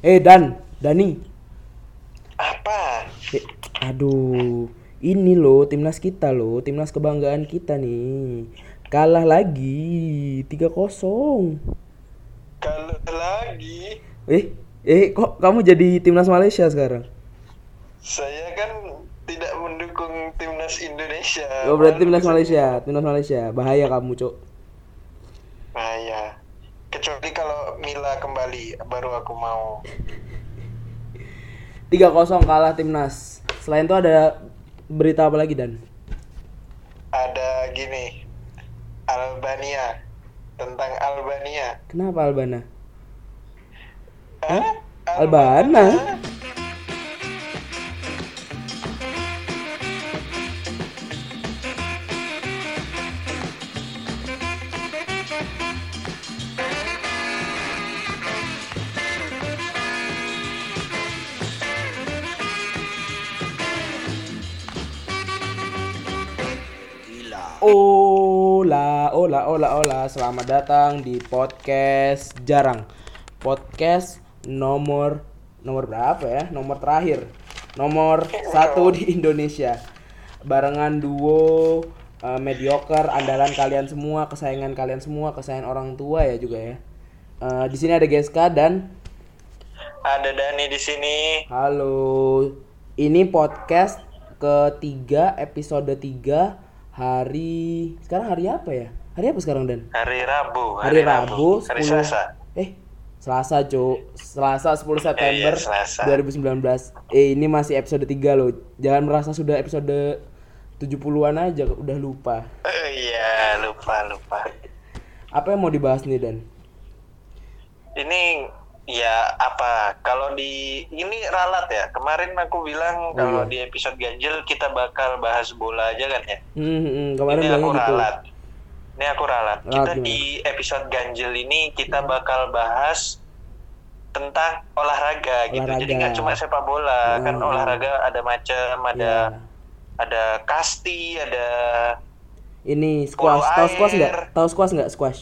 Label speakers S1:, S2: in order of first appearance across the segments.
S1: Eh Dan, Dani.
S2: Apa?
S1: Eh, aduh, ini loh timnas kita loh, timnas kebanggaan kita nih. Kalah lagi 3-0.
S2: Kalau lagi,
S1: Eh, eh kok kamu jadi timnas Malaysia sekarang?
S2: saya kan tidak mendukung timnas Indonesia.
S1: Oh, berarti timnas Malaysia, timnas Malaysia. Bahaya kamu, Cok.
S2: Bahaya. Kecuali kalau Mila kembali, baru aku mau.
S1: 3-0 kalah timnas. Selain itu ada berita apa lagi Dan?
S2: Ada gini, Albania. Tentang Albania.
S1: Kenapa Albana?
S2: Hah?
S1: Albana? Ola, ola, ola. Selamat datang di podcast jarang. Podcast nomor nomor berapa ya? Nomor terakhir. Nomor satu di Indonesia. Barengan duo eh, mediocre andalan kalian semua, kesayangan kalian semua, kesayangan orang tua ya juga ya. Eh, di sini ada Geska dan
S2: Ada Dani di sini.
S1: halo. Ini podcast ketiga episode 3 hari sekarang hari apa ya? Hari apa sekarang Dan?
S2: Hari Rabu.
S1: hari Rabu,
S2: Hari
S1: 10
S2: Selasa.
S1: eh Selasa Cuk Selasa 10 September
S2: iya, Selasa.
S1: 2019 eh ini masih episode 3 loh jangan merasa sudah episode 70-an aja udah lupa
S2: Oh, iya, lupa lupa.
S1: apa yang mau dibahas nih Dan
S2: Ini ya apa? Kalau di ini ralat ya. Kemarin aku bilang kalau di episode ganjil kita bakal bahas bola aja kan ya.
S1: hmm, hmm, kemarin
S2: ini aku
S1: gitu
S2: ralat. Ini aku ralat. Kita
S1: gimana?
S2: di episode ganjil ini kita bakal bahas tentang olahraga, gitu. Jadi
S1: Olahraga.
S2: nggak cuma sepak bola, kan
S1: Hmm.
S2: olahraga ada macam, ada
S1: Ya.
S2: ada kasti, ada
S1: ini squash tahu squash nggak tahu squash nggak squash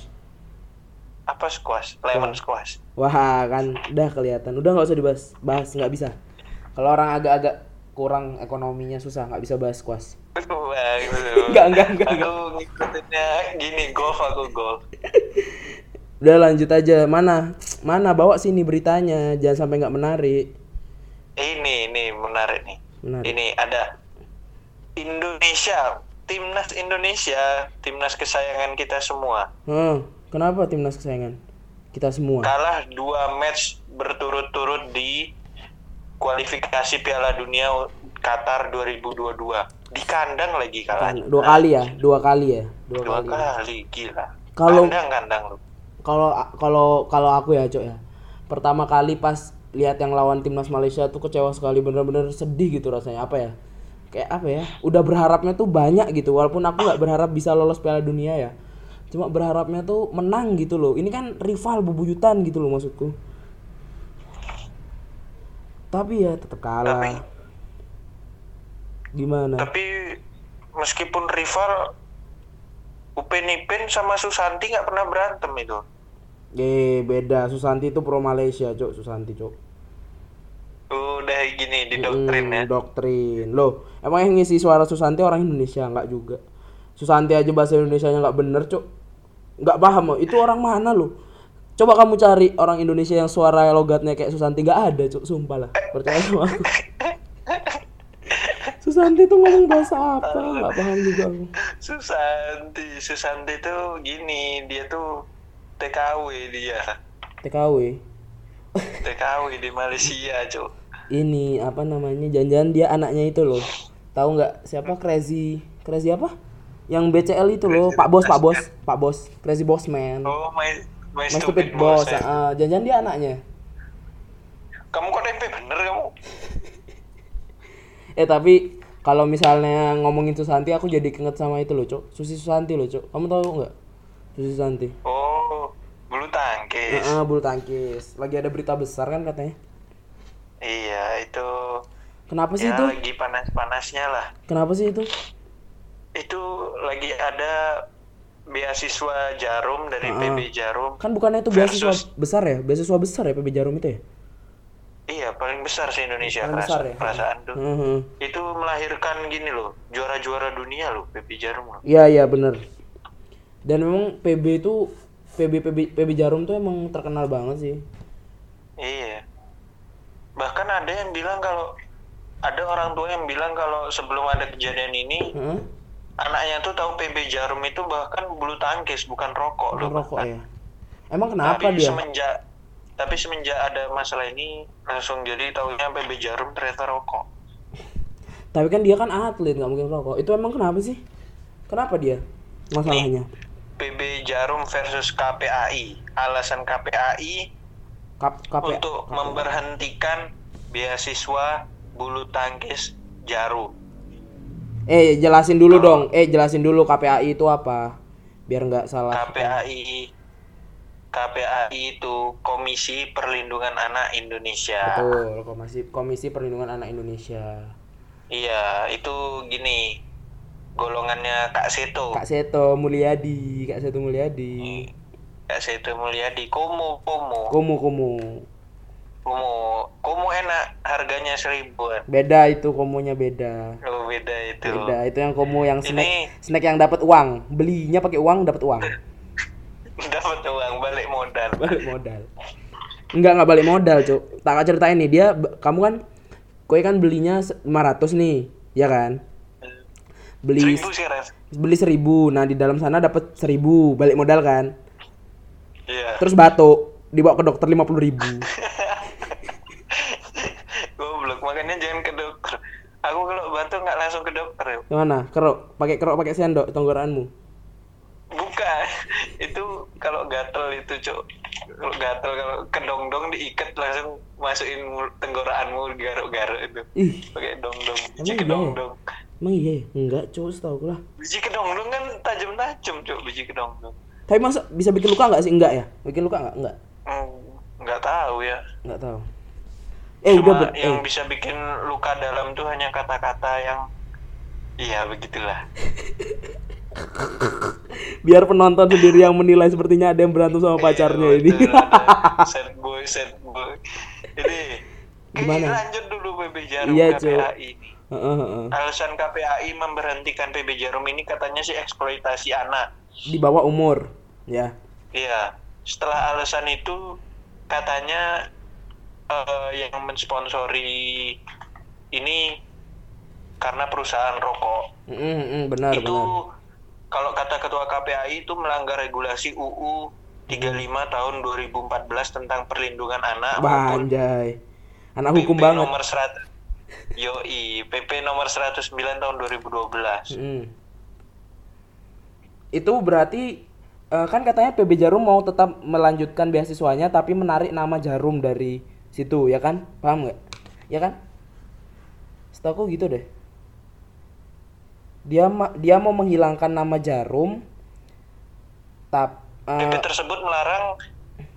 S2: apa squash, lemon squash.
S1: wah kan udah kelihatan udah nggak usah dibahas bahas nggak bisa kalau orang agak-agak kurang ekonominya susah nggak bisa bahas squash
S2: Wah, gitu.
S1: Enggak, enggak, enggak,
S2: Aku ngikutinnya gini, golf aku golf.
S1: udah lanjut aja mana mana bawa sini beritanya jangan sampai nggak menarik
S2: Ini, ini menarik nih.
S1: Menarik.
S2: Ini ada Indonesia, timnas Indonesia, timnas kesayangan kita semua.
S1: Hmm, kenapa timnas kesayangan kita semua?
S2: Kalah dua match berturut-turut di kualifikasi Piala Dunia Qatar 2022. Di kandang lagi kalah.
S1: Dua kali ya, dua kali ya, dua,
S2: Dua
S1: kali.
S2: kali, gila.
S1: Kalau-
S2: kandang-kandang lu.
S1: Kalau kalau kalau aku ya, Cok ya. Pertama kali pas lihat yang lawan timnas Malaysia tuh kecewa sekali, bener-bener sedih gitu rasanya. Apa ya? Kayak apa ya? Udah berharapnya tuh banyak gitu, walaupun aku nggak berharap bisa lolos Piala Dunia ya. Cuma berharapnya tuh menang gitu loh. Ini kan rival bebuyutan gitu loh maksudku. Tapi ya tetap kalah.
S2: Tapi-
S1: Gimana?
S2: Tapi meskipun rival Upin Ipin sama Susanti nggak pernah berantem itu.
S1: Eh beda, Susanti itu pro Malaysia, Cok. Susanti, Cok.
S2: Udah gini di doktrin ya.
S1: Hmm, doktrin. Loh, emang yang ngisi suara Susanti orang Indonesia nggak juga? Susanti aja bahasa Indonesianya nggak bener, Cok. Nggak paham, oh. itu orang mana lo? Coba kamu cari orang Indonesia yang suara logatnya kayak Susanti nggak ada, Cok. Sumpah lah. Percaya sama aku. Susanti tuh ngomong bahasa apa? Nggak paham juga aku.
S2: Susanti, Susanti tuh gini, dia tuh TKW dia.
S1: TKW.
S2: TKW di Malaysia, Cuk.
S1: Ini apa namanya? Jangan-jangan dia anaknya itu loh. Tahu nggak siapa Crazy? Crazy apa? Yang BCL itu loh, Pak Bos, Pak Bos, Pak Bos, Crazy Boss Man.
S2: Oh, my my,
S1: Mas
S2: stupid,
S1: Stupid
S2: boss.
S1: Boss,
S2: ya.
S1: ah, jangan-jangan dia anaknya.
S2: Kamu kok tempe bener kamu?
S1: Eh tapi kalau misalnya ngomongin Susanti aku jadi keinget sama itu loh, Cok. Susi Susanti loh, Cok. Kamu tahu nggak? Susi Susanti.
S2: Oh, bulu tangkis.
S1: Heeh, bulu tangkis. Lagi ada berita besar kan katanya.
S2: Iya, itu
S1: Kenapa sih
S2: ya
S1: itu?
S2: lagi panas-panasnya lah.
S1: Kenapa sih itu?
S2: Itu lagi ada beasiswa Jarum dari
S1: Ah.
S2: PB Jarum.
S1: Kan bukannya itu beasiswa
S2: Versus-
S1: besar ya? Beasiswa besar ya PB Jarum itu ya?
S2: Paling besar se Indonesia
S1: Paling
S2: perasa-
S1: besar ya?
S2: perasaan tuh
S1: Mhm.
S2: itu melahirkan gini loh juara-juara dunia loh PB Jarum loh
S1: Iya iya bener. Dan memang PB itu PB PB PB Jarum tuh emang terkenal banget sih.
S2: iya bahkan ada yang bilang kalau ada orang tua yang bilang kalau sebelum ada kejadian ini
S1: Heeh.
S2: anaknya tuh tahu PB Jarum itu bahkan bulu tangkis bukan rokok
S1: Bukan
S2: loh
S1: rokok
S2: bahkan.
S1: ya. Emang kenapa
S2: tapi
S1: dia?
S2: semenjak tapi semenjak ada masalah ini langsung jadi taunya PB Jarum ternyata rokok
S1: Tapi kan dia kan atlet nggak mungkin rokok. Itu emang kenapa sih? Kenapa dia? Masalahnya?
S2: PB Jarum versus KPAI alasan KPAI
S1: Kap KP
S2: untuk memberhentikan beasiswa bulu tangkis Jarum
S1: Eh jelasin dulu dong. Eh jelasin dulu KPAI itu apa? Biar nggak salah.
S2: KPAI KPAI itu Komisi Perlindungan Anak Indonesia
S1: Betul. Komisi Komisi Perlindungan Anak Indonesia.
S2: iya itu gini golongannya Kak Seto
S1: Kak Seto Mulyadi, Kak Seto Mulyadi.
S2: Kak Seto Mulyadi Komo Komo
S1: Kumu kumu.
S2: Komo Komo enak harganya seribuan
S1: Beda itu komunya beda.
S2: oh beda itu
S1: Beda itu yang komu yang snack
S2: Ini-
S1: snack yang dapat uang. Belinya pakai uang dapat uang.
S2: dapat uang balik modal
S1: Balik modal. Enggak enggak balik modal, Cuk. Tak ceritain nih, dia kamu kan kue kan belinya se- 500 nih, ya kan? Beli
S2: seribu sih
S1: beli 1000. Nah, di dalam sana dapat 1000 balik modal kan.
S2: iya
S1: Terus batuk, dibawa ke dokter 50.000 ribu.
S2: goblok makanya jangan ke dokter aku kalau batuk nggak langsung ke dokter ya.
S1: Gimana? Kerok, pakai kerok pakai sendok tenggorokanmu.
S2: Bukan itu kalau gatel itu cok kalau gatel kalau kedongdong diikat langsung masukin tenggorokanmu garuk-garuk itu
S1: Ih,
S2: pakai dongdong biji
S1: iya ya?
S2: kedongdong
S1: emang iya? ya? Enggak, Cuk, setahu aku lah.
S2: biji kedongdong kan tajam-tajam cok biji kedongdong
S1: Tapi masa bisa bikin luka nggak sih? Enggak ya? Bikin luka nggak? Enggak.
S2: Hmm, nggak tahu ya
S1: Enggak tahu. Eh, udah
S2: Cuma
S1: ber-
S2: yang
S1: eh.
S2: bisa bikin luka dalam tuh hanya kata-kata yang iya begitulah
S1: biar penonton sendiri yang menilai sepertinya ada yang berantem sama pacarnya
S2: Iya,
S1: ini.
S2: ada. sad boy sad boy ini
S1: Gimana?
S2: Lanjut dulu PB Jarum
S1: Iya,
S2: KPAI ini
S1: Heeh, heeh.
S2: alasan KPAI memberhentikan PB Jarum ini katanya sih eksploitasi anak
S1: Di bawah umur, ya.
S2: iya setelah alasan itu katanya eh, yang mensponsori ini karena perusahaan rokok
S1: Heeh, heeh, benar,
S2: itu
S1: benar.
S2: Kalau kata ketua KPAI itu melanggar regulasi UU 35 tahun 2014 tentang perlindungan anak
S1: anjay. Anak hukum
S2: PP
S1: banget.
S2: nomor 100 Yoi, PP nomor 109 tahun 2012.
S1: Mm. Itu berarti eh, kan katanya PB Jarum mau tetap melanjutkan beasiswanya tapi menarik nama Jarum dari situ, ya kan? Paham nggak? Ya kan? Setahu gitu deh. Dia dia mau menghilangkan nama Jarum tap eh,
S2: PP tersebut melarang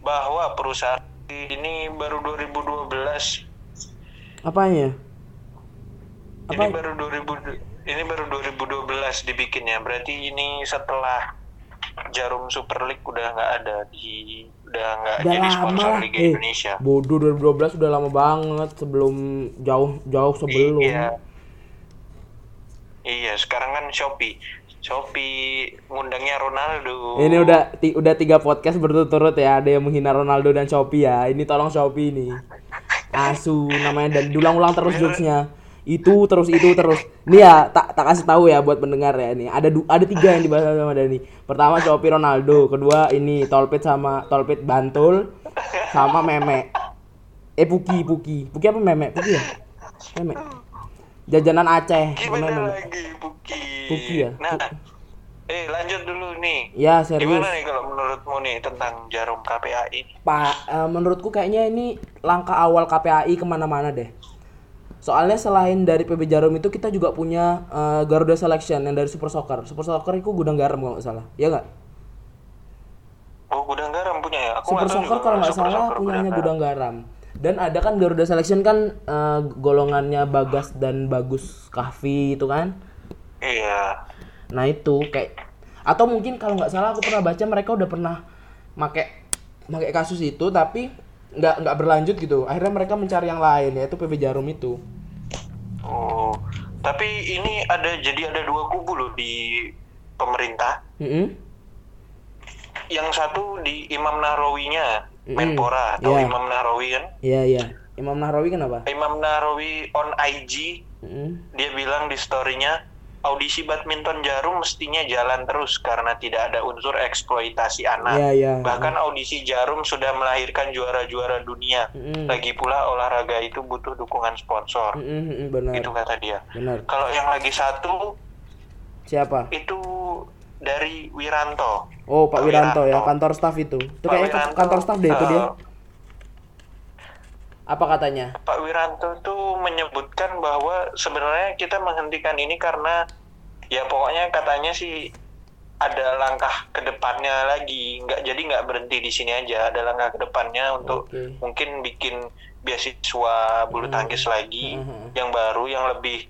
S2: bahwa perusahaan ini baru 2012.
S1: apanya?
S2: Ini
S1: Apa?
S2: baru 2000 ini baru 2012 dibikinnya. Berarti ini setelah Jarum Super League udah nggak ada di udah nggak jadi
S1: lama
S2: sponsor
S1: lah.
S2: Liga
S1: Eh,
S2: Indonesia.
S1: bodoh 2012 udah lama banget sebelum jauh jauh sebelum.
S2: Iya. Iya, sekarang kan Shopee. Shopee ngundangnya Ronaldo.
S1: Ini udah ti- udah tiga podcast berturut-turut ya ada yang menghina Ronaldo dan Shopee ya. Ini tolong Shopee nih. Asu namanya dan diulang-ulang terus jokesnya. Itu terus itu terus. Nih ya tak tak kasih tahu ya buat pendengar ya nih. Ada ada tiga yang dibahas sama Dani. Pertama Shopee Ronaldo, kedua ini Tolpit sama Tolpit Bantul sama Meme. Eh Puki Puki. Puki apa Meme? Puki ya? Meme. Jajanan Aceh.
S2: Gimana lagi Buki?
S1: Buki ya?
S2: Nah, eh lanjut dulu nih.
S1: Ya serius.
S2: Gimana nih kalau menurutmu nih tentang jarum KPAI?
S1: Pak, eh, menurutku kayaknya ini langkah awal KPAI ke mana-mana deh. Soalnya selain dari PB Jarum itu kita juga punya eh, Garuda Selection yang dari Super Soccer. Super Soccer itu gudang garam kalau nggak salah, ya nggak?
S2: Oh, gudang garam punya ya? Aku
S1: Super Soccer kalau nggak salah punyanya
S2: garam.
S1: gudang garam. Dan ada kan Garuda Selection kan eh, golongannya Bagas dan Bagus Kahvi itu kan.
S2: Iya.
S1: Nah itu kayak atau mungkin kalau nggak salah aku pernah baca mereka udah pernah make make kasus itu tapi nggak nggak berlanjut gitu akhirnya mereka mencari yang lain yaitu PB Jarum itu
S2: Oh, tapi ini ada jadi ada dua kubu loh di pemerintah.
S1: Mm-mm.
S2: Yang satu di Imam Nahrawinya,
S1: Mm-mm.
S2: Menpora atau
S1: Iya.
S2: Imam Nahrawi kan?
S1: iya iya Imam Nahrawi kenapa
S2: Imam Nahrawi on IG
S1: Mm-mm.
S2: dia bilang di storynya audisi badminton jarum mestinya jalan terus karena tidak ada unsur eksploitasi anak.
S1: iya iya
S2: Bahkan audisi jarum sudah melahirkan juara-juara dunia.
S1: Mm-mm.
S2: Lagi pula olahraga itu butuh dukungan sponsor.
S1: Mm-mm, benar
S2: Itu kata dia.
S1: benar
S2: Kalau yang lagi satu
S1: siapa
S2: itu dari Wiranto.
S1: oh Pak
S2: Pak
S1: Wiranto ya
S2: Wiranto.
S1: kantor staf itu itu
S2: Pak
S1: kayaknya
S2: Wiranto,
S1: kantor staf deh itu dia
S2: eh,
S1: apa katanya
S2: Pak Wiranto tuh menyebutkan bahwa sebenarnya kita menghentikan ini karena ya pokoknya katanya sih ada langkah ke depannya lagi nggak jadi nggak berhenti di sini aja ada langkah ke depannya untuk
S1: Oke.
S2: mungkin bikin beasiswa bulu
S1: Hmm.
S2: tangkis lagi
S1: Hmm.
S2: yang baru yang lebih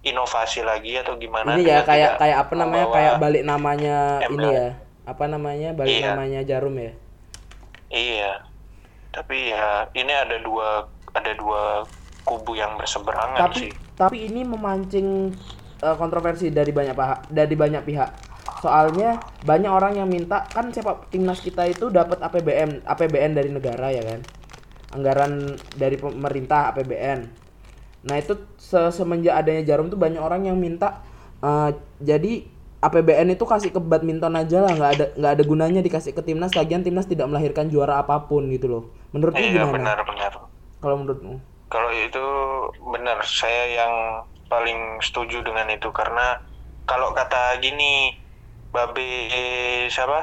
S2: inovasi lagi atau gimana
S1: ini ya kayak kayak apa namanya? kayak balik namanya
S2: embel.
S1: ini ya. apa namanya? Balik
S2: Iya.
S1: namanya jarum ya?
S2: Iya, tapi ya ini ada dua ada dua kubu yang berseberangan
S1: tapi
S2: sih.
S1: tapi ini memancing eh, kontroversi dari banyak pihak dari banyak pihak. Soalnya banyak orang yang minta kan sepak timnas kita itu dapat APBN APBN dari negara ya kan? Anggaran dari pemerintah APBN nah itu se- semenjak adanya jarum tuh banyak orang yang minta eh, jadi APBN itu kasih ke badminton aja lah nggak ada nggak ada gunanya dikasih ke timnas lagian timnas tidak melahirkan juara apa pun gitu loh menurutmu
S2: Iya
S1: gimana
S2: benar-benar.
S1: kalau menurutmu
S2: Kalau itu benar, saya yang paling setuju dengan itu karena kalau kata gini, Babe siapa?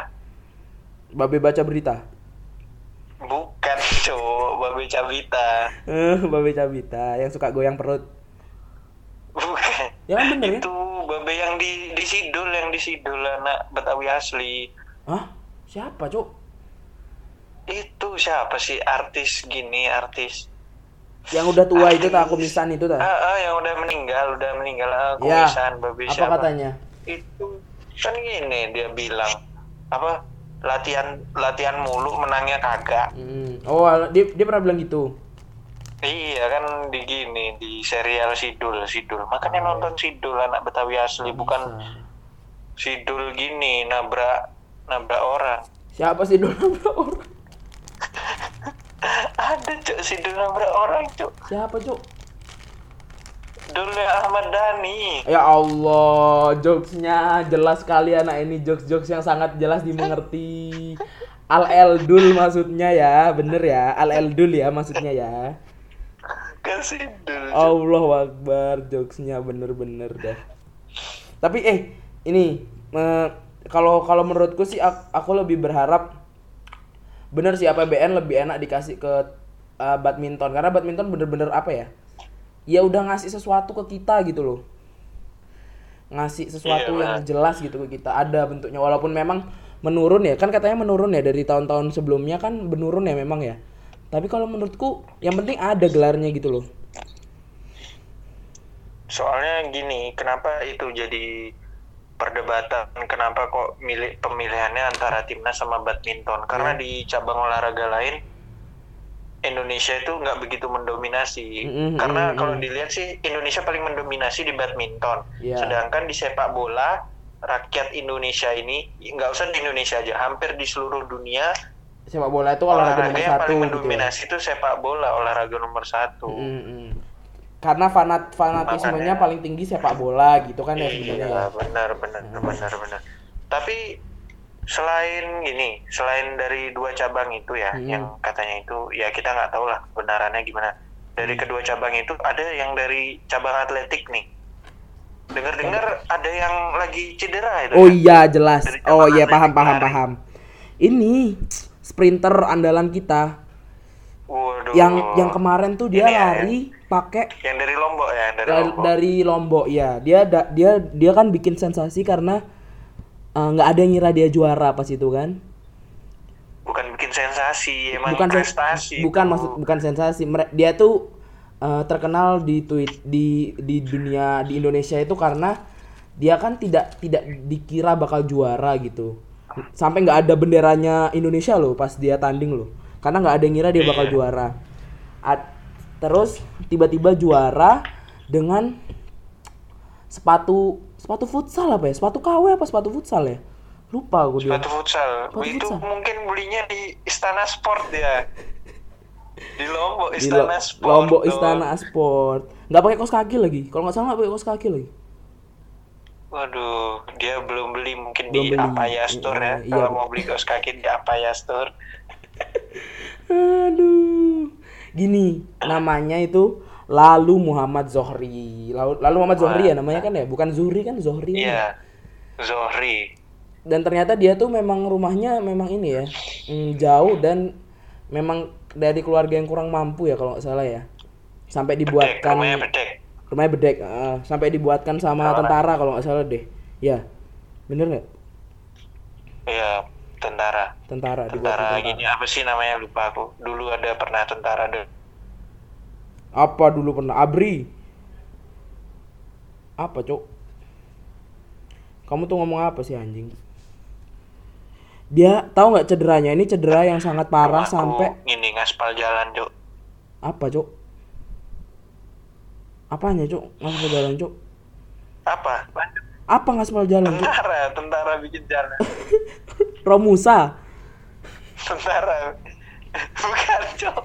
S1: Babe baca berita
S2: Bukan, cowok Babe Cabita.
S1: Eh, Babe Cabita yang suka goyang perut.
S2: Bukan.
S1: Ya kan bener ya?
S2: Itu Babe yang di di Sidul, yang di Sidul anak Betawi asli.
S1: Hah? Siapa, Cuk?
S2: Itu siapa sih artis gini, artis
S1: Yang udah tua itu tak kumisan itu tak?
S2: Ah, ah, yang udah meninggal, udah meninggal ah,
S1: Ya.
S2: babi
S1: Apa
S2: siapa?
S1: katanya?
S2: Itu kan gini dia bilang apa latihan latihan mulu menangnya kagak.
S1: Hmm. Oh, dia dia pernah bilang gitu.
S2: Iya kan di gini di serial Sidul Sidul. Makanya
S1: Oh.
S2: nonton Sidul anak Betawi asli bukan
S1: Bisa.
S2: Sidul gini nabrak nabrak orang.
S1: Siapa sih dulu orang?
S2: Ada cuk Sidul nabrak orang cuk.
S1: Siapa, Cuk?
S2: Dulu Ahmad Dhani.
S1: Ya Allah, jokesnya jelas sekali anak ini jokes-jokes yang sangat jelas dimengerti. Al Eldul maksudnya ya, bener ya. Al Eldul ya maksudnya ya.
S2: Sidul. Cuk.
S1: Allah Akbar jokesnya bener-bener dah. Tapi eh ini eh, kalau kalau menurutku sih ak- aku lebih berharap bener sih APBN lebih enak dikasih ke eh, badminton karena badminton bener-bener apa ya? Ya udah ngasih sesuatu ke kita gitu loh. Ngasih sesuatu
S2: Iya,
S1: yang jelas gitu ke kita. Ada bentuknya walaupun memang menurun ya. Kan katanya menurun ya dari tahun-tahun sebelumnya kan menurun ya memang ya. Tapi kalau menurutku yang penting ada gelarnya gitu loh.
S2: Soalnya gini, kenapa itu jadi perdebatan? Kenapa kok milih pemilihannya antara timnas sama badminton? Karena
S1: Hmm.
S2: di cabang olahraga lain Indonesia itu nggak begitu mendominasi.
S1: Mm-mm,
S2: Karena
S1: mm-mm.
S2: kalau dilihat sih Indonesia paling mendominasi di badminton.
S1: Iya.
S2: Sedangkan di sepak bola rakyat Indonesia ini nggak usah di Indonesia aja, hampir di seluruh dunia
S1: sepak bola itu olahraga
S2: olahraga
S1: nomor
S2: yang
S1: satu
S2: paling
S1: gitu ya.
S2: mendominasi itu sepak bola olahraga nomor satu.
S1: Mm, mm. Karena fanat fanatismenya
S2: Makanya.
S1: paling tinggi sepak bola gitu kan ya sebenarnya.
S2: Iya,
S1: ya.
S2: benar benar benar benar. Tapi selain ini, selain dari dua cabang itu ya,
S1: Hmm.
S2: yang katanya itu ya kita nggak tahu lah kebenarannya gimana. Dari kedua cabang itu ada yang dari cabang atletik nih. Dengar-dengar ada yang lagi cedera itu.
S1: Oh
S2: kan?
S1: iya jelas. Oh iya paham paham
S2: lari.
S1: paham. Ini sprinter andalan kita
S2: Waduh.
S1: yang yang kemarin tuh dia
S2: Ini ya,
S1: lari pakai
S2: yang dari Lombok ya, dari
S1: dari,
S2: Lombok.
S1: dari Lombok ya. Dia da- dia dia kan bikin sensasi karena eh, nggak ada yang ngira dia juara pas itu kan.
S2: Bukan bikin sensasi, emang
S1: bukan sen-
S2: prestasi.
S1: bukan maksud bukan sensasi. Mere- dia tuh eh, terkenal di tweet di di dunia di Indonesia itu karena dia kan tidak tidak dikira bakal juara gitu. Sampai nggak ada benderanya Indonesia loh pas dia tanding loh. Karena nggak ada yang ngira dia bakal juara. Ad- terus tiba-tiba juara dengan sepatu sepatu futsal apa ya sepatu KW apa sepatu futsal ya lupa gue dia
S2: Sepatu futsal.
S1: Sepatu
S2: itu
S1: futsal.
S2: mungkin belinya di Istana Sport ya. Di Lombok
S1: di
S2: Istana
S1: Lo-
S2: Sport.
S1: Lombok
S2: tuh.
S1: Istana Sport nggak pakai kaos kaki lagi kalau nggak salah nggak pakai kaos kaki lagi
S2: Waduh, dia belum beli mungkin
S1: Belum
S2: di
S1: beli.
S2: Apaya Store ya.
S1: Iya,
S2: Kalau
S1: iya.
S2: mau beli kaos kaki di Apaya Store.
S1: Aduh. Gini, namanya itu Lalu Muhammad Zohri. Lalu, Lalu Muhammad Zohri ya namanya kan ya? Bukan Zuhri kan, Zohri.
S2: Iya. Zohri.
S1: Dan ternyata dia tuh memang rumahnya memang ini ya. mm, jauh dan memang dari keluarga yang kurang mampu ya kalau nggak salah ya. Sampai
S2: Bedek,
S1: dibuatkan
S2: rumahnya bedek.
S1: rumahnya bedek, ah, sampai dibuatkan sama tentara kalau nggak salah deh. Ya. Bener nggak?
S2: Iya, tentara.
S1: Tentara
S2: Tentara
S1: tentara.
S2: gini apa sih namanya lupa aku. Dulu ada pernah tentara deh.
S1: Apa dulu pernah Abri? Apa, Cok? Kamu tuh ngomong apa sih anjing? Dia tahu nggak cederanya? Ini cedera yang sangat parah
S2: Rumahku
S1: sampai
S2: ini ngaspal jalan, Cuk.
S1: apa, Cok? Apanya, Cok? Ngaspal jalan, Cok?
S2: Apa?
S1: Apa ngaspal jalan, Cok?
S2: Tentara, tentara bikin jalan.
S1: Romusa.
S2: tentara bukan cok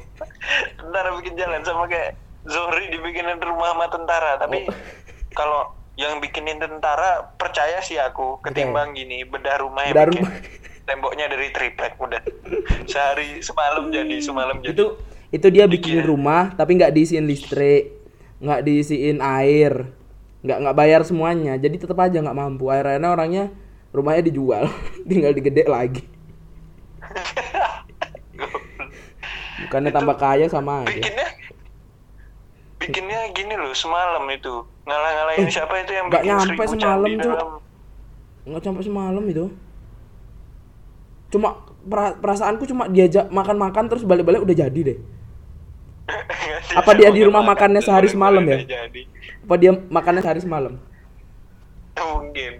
S2: tentara bikin jalan sama kayak Zohri dibikinin rumah sama tentara tapi
S1: Oh.
S2: kalau yang bikinin tentara percaya sih aku ketimbang gini bedah rumah yang
S1: Bedah
S2: bikin
S1: rumah.
S2: temboknya dari triplek udah sehari semalam jadi semalam jadi
S1: Itu itu dia bikinin rumah tapi nggak diisiin listrik, nggak diisiin air, nggak nggak bayar semuanya. Jadi tetap aja nggak mampu. Akhirnya orangnya rumahnya dijual, tinggal digede lagi. Bukannya tambah kaya sama aja.
S2: bikinnya bikinnya gini loh semalam itu ngalah-ngalahin siapa itu yang
S1: Eh, nggak nyampe semalam,
S2: dalam
S1: Nggak sampai semalam itu. Cuma pera- perasaanku cuma diajak makan-makan terus balik-balik udah jadi deh. Apa dia di rumah makannya sehari semalam ya? Apa dia makannya sehari semalam?
S2: mungkin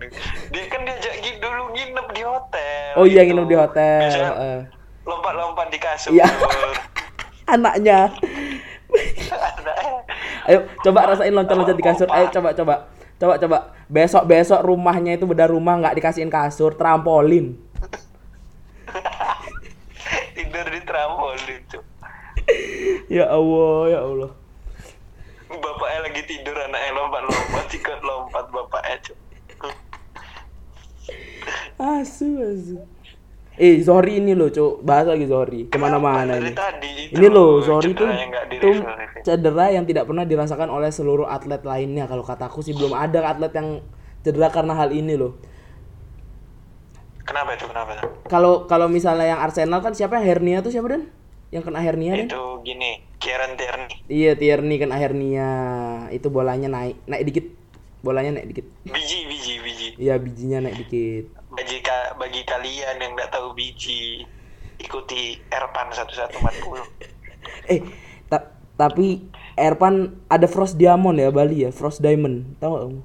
S2: dia kan diajak gi- dulu nginep di hotel
S1: Oh iya
S2: gitu.
S1: nginep di hotel. Eh.
S2: lompat-lompat di kasur
S1: Iya. Anaknya. Ayo coba rasain loncat-loncat di kasur. Ayo coba coba. Coba coba. Besok besok rumahnya itu beda rumah nggak dikasihin kasur, trampolin.
S2: tidur di trampolin Cuk.
S1: Ya Allah, ya Allah.
S2: bapaknya lagi tidur anaknya lompat-lompat ikut lompat bapaknya Cuk.
S1: Asu asu. Eh Zohri ini loh, Cuk. Bahas lagi Zohri. Ke mana-mana
S2: dari
S1: ini.
S2: tadi itu
S1: Ini loh, Zohri tuh,
S2: cedera yang nggak
S1: tuh cedera yang tidak pernah dirasakan oleh seluruh atlet lainnya. Kalau kataku sih belum ada atlet yang cedera karena hal ini loh.
S2: kenapa itu kenapa itu
S1: Kalau kalau misalnya yang Arsenal kan siapa yang hernia tuh siapa dan? Yang kena hernia dan?
S2: itu gini Kieran Tierney
S1: Iya Tierney kena hernia. Itu bolanya naik, naik dikit. Bolanya naik dikit.
S2: biji biji biji
S1: Iya bijinya naik dikit.
S2: Bagi ka- bagi kalian yang nggak tahu biji ikuti Erpan 1140
S1: Eh, ta- tapi Erpan ada Frost Diamond ya Bali ya, Frost Diamond. Tahu gak kamu?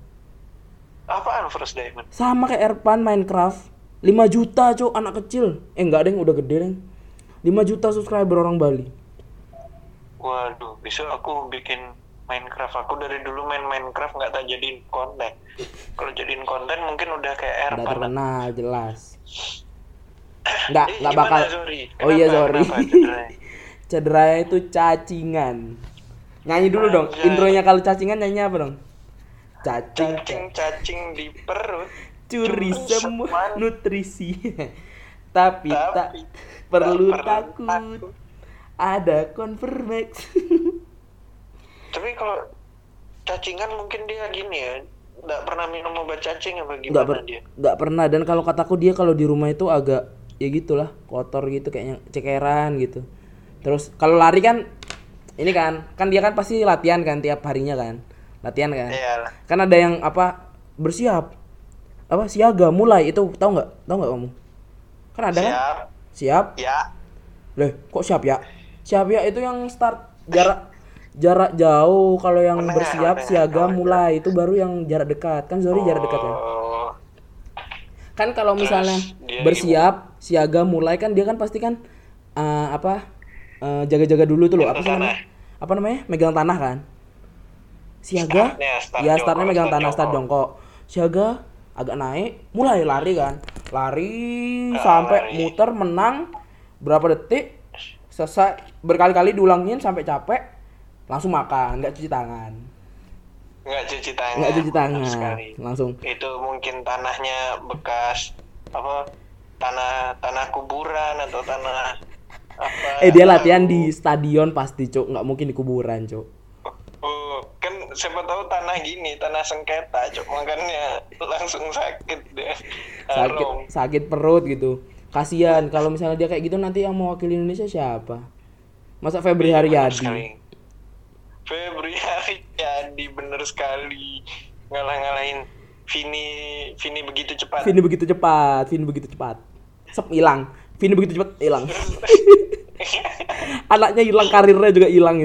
S2: apaan First Diamond
S1: Sama kayak Erpan Minecraft. 5 juta, Cuk, anak kecil. Eh, enggak deh, udah gede deh. 5 juta subscriber orang Bali.
S2: Waduh, besok aku bikin Minecraft. Aku dari dulu main Minecraft nggak tak jadiin konten. Kalau jadiin konten mungkin udah kayak
S1: Udah
S2: Erpan.
S1: terkenal jelas. Enggak,
S2: Eh, gimana,
S1: bakal. Oh iya, sorry.
S2: Cederanya?
S1: Cederanya itu cacingan. Nyanyi dulu dong.
S2: Anjay.
S1: Intronya kalau cacingan nyanyi apa dong? Cacing,
S2: Cacing cacing di perut.
S1: curi
S2: Curi
S1: semua nutrisi. Tapi tak
S2: Tapi
S1: perlu
S2: tak perlu
S1: takut.
S2: takut.
S1: Ada Convermax.
S2: Tapi kalau cacingan mungkin dia gini ya, nggak pernah minum obat cacing apa gimana
S1: per-
S2: dia?
S1: nggak pernah dan kalau kataku dia kalau di rumah itu agak ya gitulah kotor gitu kayaknya cekeran gitu terus kalau lari kan ini kan kan dia kan pasti latihan kan tiap harinya kan latihan kan
S2: Iya lah.
S1: kan ada yang apa bersiap apa siaga mulai itu tahu nggak tahu nggak kamu kan ada kan
S2: Siap.
S1: siap
S2: Ya.
S1: Leh, kok siap ya? Siap ya itu yang start jarak jarak jauh. Kalau yang
S2: Menengah,
S1: bersiap
S2: menengah.
S1: siaga
S2: Oh,
S1: mulai itu baru yang jarak dekat. Kan sorry jarak dekat ya.
S2: Oh,
S1: Kan kalau misalnya bersiap siaga mulai kan dia kan pasti kan eh, apa eh, jaga-jaga dulu tuh loh apa sih namanya? Apa namanya? Megang tanah kan? Siaga?
S2: Startnya, start
S1: ya
S2: jongkok,
S1: startnya megang
S2: start
S1: tanah, start
S2: jongkok.
S1: jongkok. Siaga agak naik, mulai lari kan. Lari
S2: Ah,
S1: sampai
S2: lari.
S1: muter menang berapa detik selesai berkali-kali diulangin sampai capek langsung makan nggak cuci tangan.
S2: Nggak cuci tangan
S1: nggak cuci tangan
S2: sekali.
S1: langsung.
S2: Itu mungkin tanahnya bekas apa tanah tanah kuburan atau tanah apa.
S1: Eh dia latihan di stadion pasti cuk. Nggak mungkin di kuburan cuk.
S2: Oh kan siapa tahu tanah gini tanah sengketa cok makanya langsung sakit deh
S1: sakit
S2: Harum.
S1: sakit perut gitu. Kasihan kalau misalnya dia kayak gitu nanti yang mewakili Indonesia siapa? Masa Febri
S2: Bener
S1: Haryadi
S2: Febri Haryadi bener sekali. Ngalah-ngalahin Vini Vini begitu cepat.
S1: Vini begitu cepat Vini begitu cepat. Sep hilang. Vini begitu cepat hilang. Anaknya hilang karirnya juga hilang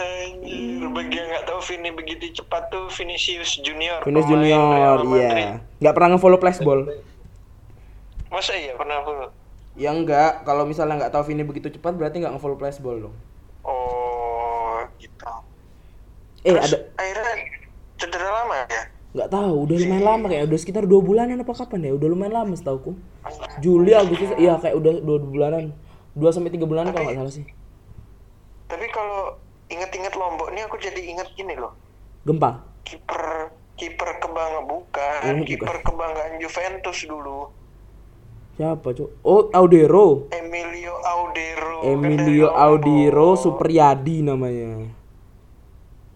S2: Anjir, bagi yang nggak tahu Vini begitu cepat tuh Vinicius Junior.
S1: Vinicius Junior iya.
S2: Madrid.
S1: nggak pernah ngefollow flashball
S2: Masa iya pernah follow?
S1: Ya enggak kalau misalnya nggak tahu Vini begitu cepat berarti nggak ngefollow flashball dong
S2: Oh, gitu.
S1: eh
S2: Terus
S1: ada
S2: akhirnya cedera lama ya?
S1: nggak tahu udah lumayan lama kayak udah sekitar dua bulanan apa kapan ya udah lumayan lama setauku Juli Agustus iya kayak udah dua bulanan dua sampai tiga bulan kalau nggak salah sih
S2: Tapi kalau inget-inget Lombok ini aku jadi inget gini loh.
S1: gempa
S2: Kiper kiper kebanggaan bukan,
S1: Oh, bukan.
S2: kiper kebanggaan Juventus dulu.
S1: Siapa cuk oh Audero
S2: Emilio Audero.
S1: Emilio. Audiro Supriyadi namanya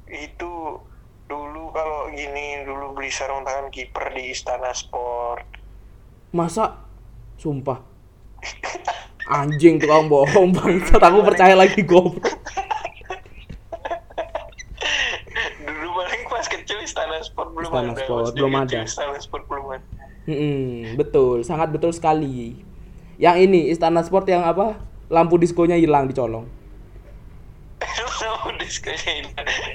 S2: Itu dulu kalau gini dulu beli sarung tangan kiper di Istana Sport.
S1: masa sumpah anjing tuh kamu bohong bangsat aku percaya lagi goblok
S2: Dulu paling pas kecil Istana Sport belum
S1: Istana
S2: ada.
S1: Sport belum
S2: kecil
S1: ada.
S2: Istana Sport belum ada.
S1: Mm-mm, betul sangat betul sekali. Yang ini Istana Sport yang apa? Lampu diskonya hilang dicolong
S2: Udah sekali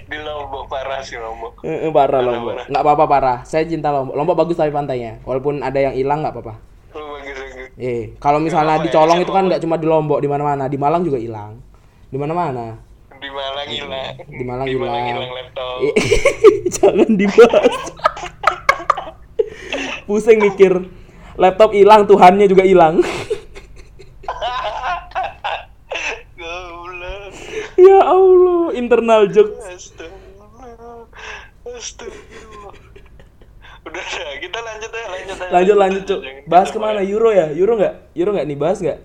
S2: di Lombok parah sih Lombok.
S1: Eh, parah Lombok.
S2: parah.
S1: nggak apa-apa parah. Saya cinta Lombok. Lombok bagus tapi pantainya. Walaupun ada yang hilang nggak apa-apa. Eh kalau misalnya
S2: ya,
S1: dicolong
S2: siapa
S1: itu kan nggak cuma di Lombok di mana-mana. Di Malang juga hilang. Di mana-mana.
S2: Di Malang hilang.
S1: di Malang
S2: Di Malang
S1: hilang.
S2: hilang laptop.
S1: Eh, jangan dibahas pusing mikir laptop hilang Tuhannya juga hilang ya Allah internal jokes
S2: Astagfirullah. Astagfirullah. Udah dah, kita lanjut ya, lanjut aja.
S1: lanjut lanjut
S2: Jangan
S1: bahas ke
S2: mana.
S1: Euro ya Euro nggak Euro nggak nih bahas nggak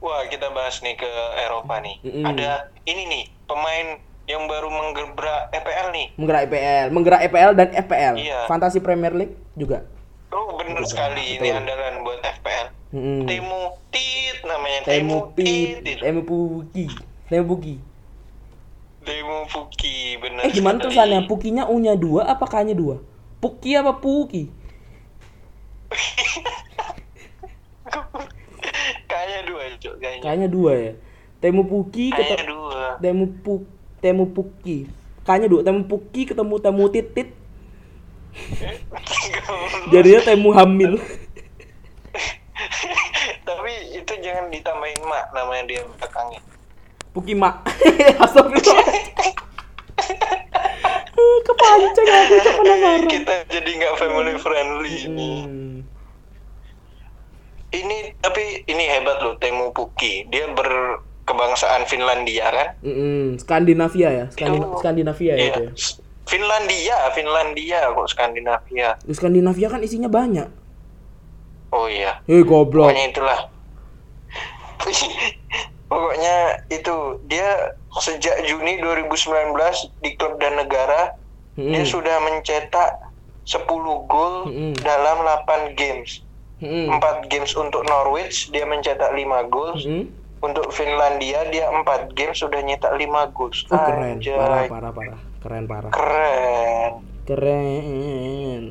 S2: Wah, kita bahas nih ke Eropa nih.
S1: Mm-mm.
S2: Ada ini nih, pemain yang baru menggebrak EPL nih.
S1: menggerak EPL menggerak EPL dan FPL
S2: Iya.
S1: Fantasi Premier League juga
S2: Oh, bener sekali ini andalan buat FPL.
S1: Mm-mm.
S2: Temu Tit namanya
S1: Temu
S2: Tit.
S1: Temu Puki Temu Puki
S2: Temu Puki, bener.
S1: eh gimana tulisannya Pukinya U nya dua apa K nya dua Puki apa Puki
S2: Kayaknya dua, Cuk, kayaknya.
S1: kayaknya dua ya Temu Puki ketemu. Temu Pu Temu Puki kayaknya dua Temu Puki ketemu Temu Titit jadinya Temu Hamil
S2: Tapi itu jangan ditambahin mak namanya dia belakangnya.
S1: Puki Mak Astagfirullah Eh, kepancing aku penasaran
S2: Kita jadi nggak family friendly ini.
S1: Hmm.
S2: Ini tapi ini hebat loh Temu Puki. Dia berkebangsaan Finlandia kan?
S1: Mm-mm. Skandinavia ya
S2: Itu-
S1: Skandinavia ya
S2: Iya.
S1: itu ya
S2: Finlandia, Finlandia kok Skandinavia.
S1: Di Skandinavia kan isinya banyak
S2: Oh iya.
S1: Hei goblok
S2: Pokoknya itulah. Pokoknya itu dia sejak Juni 2019 di klub dan negara
S1: Mm-mm.
S2: dia sudah mencetak 10 gol
S1: Mm-mm.
S2: dalam 8 games.
S1: Mm-mm.
S2: 4 games untuk Norwich dia mencetak 5 gol.
S1: Mm-mm.
S2: Untuk Finlandia dia 4 games sudah nyetak 5 gol.
S1: Oh keren
S2: Anjay.
S1: Parah parah parah Keren parah
S2: Keren.
S1: Keren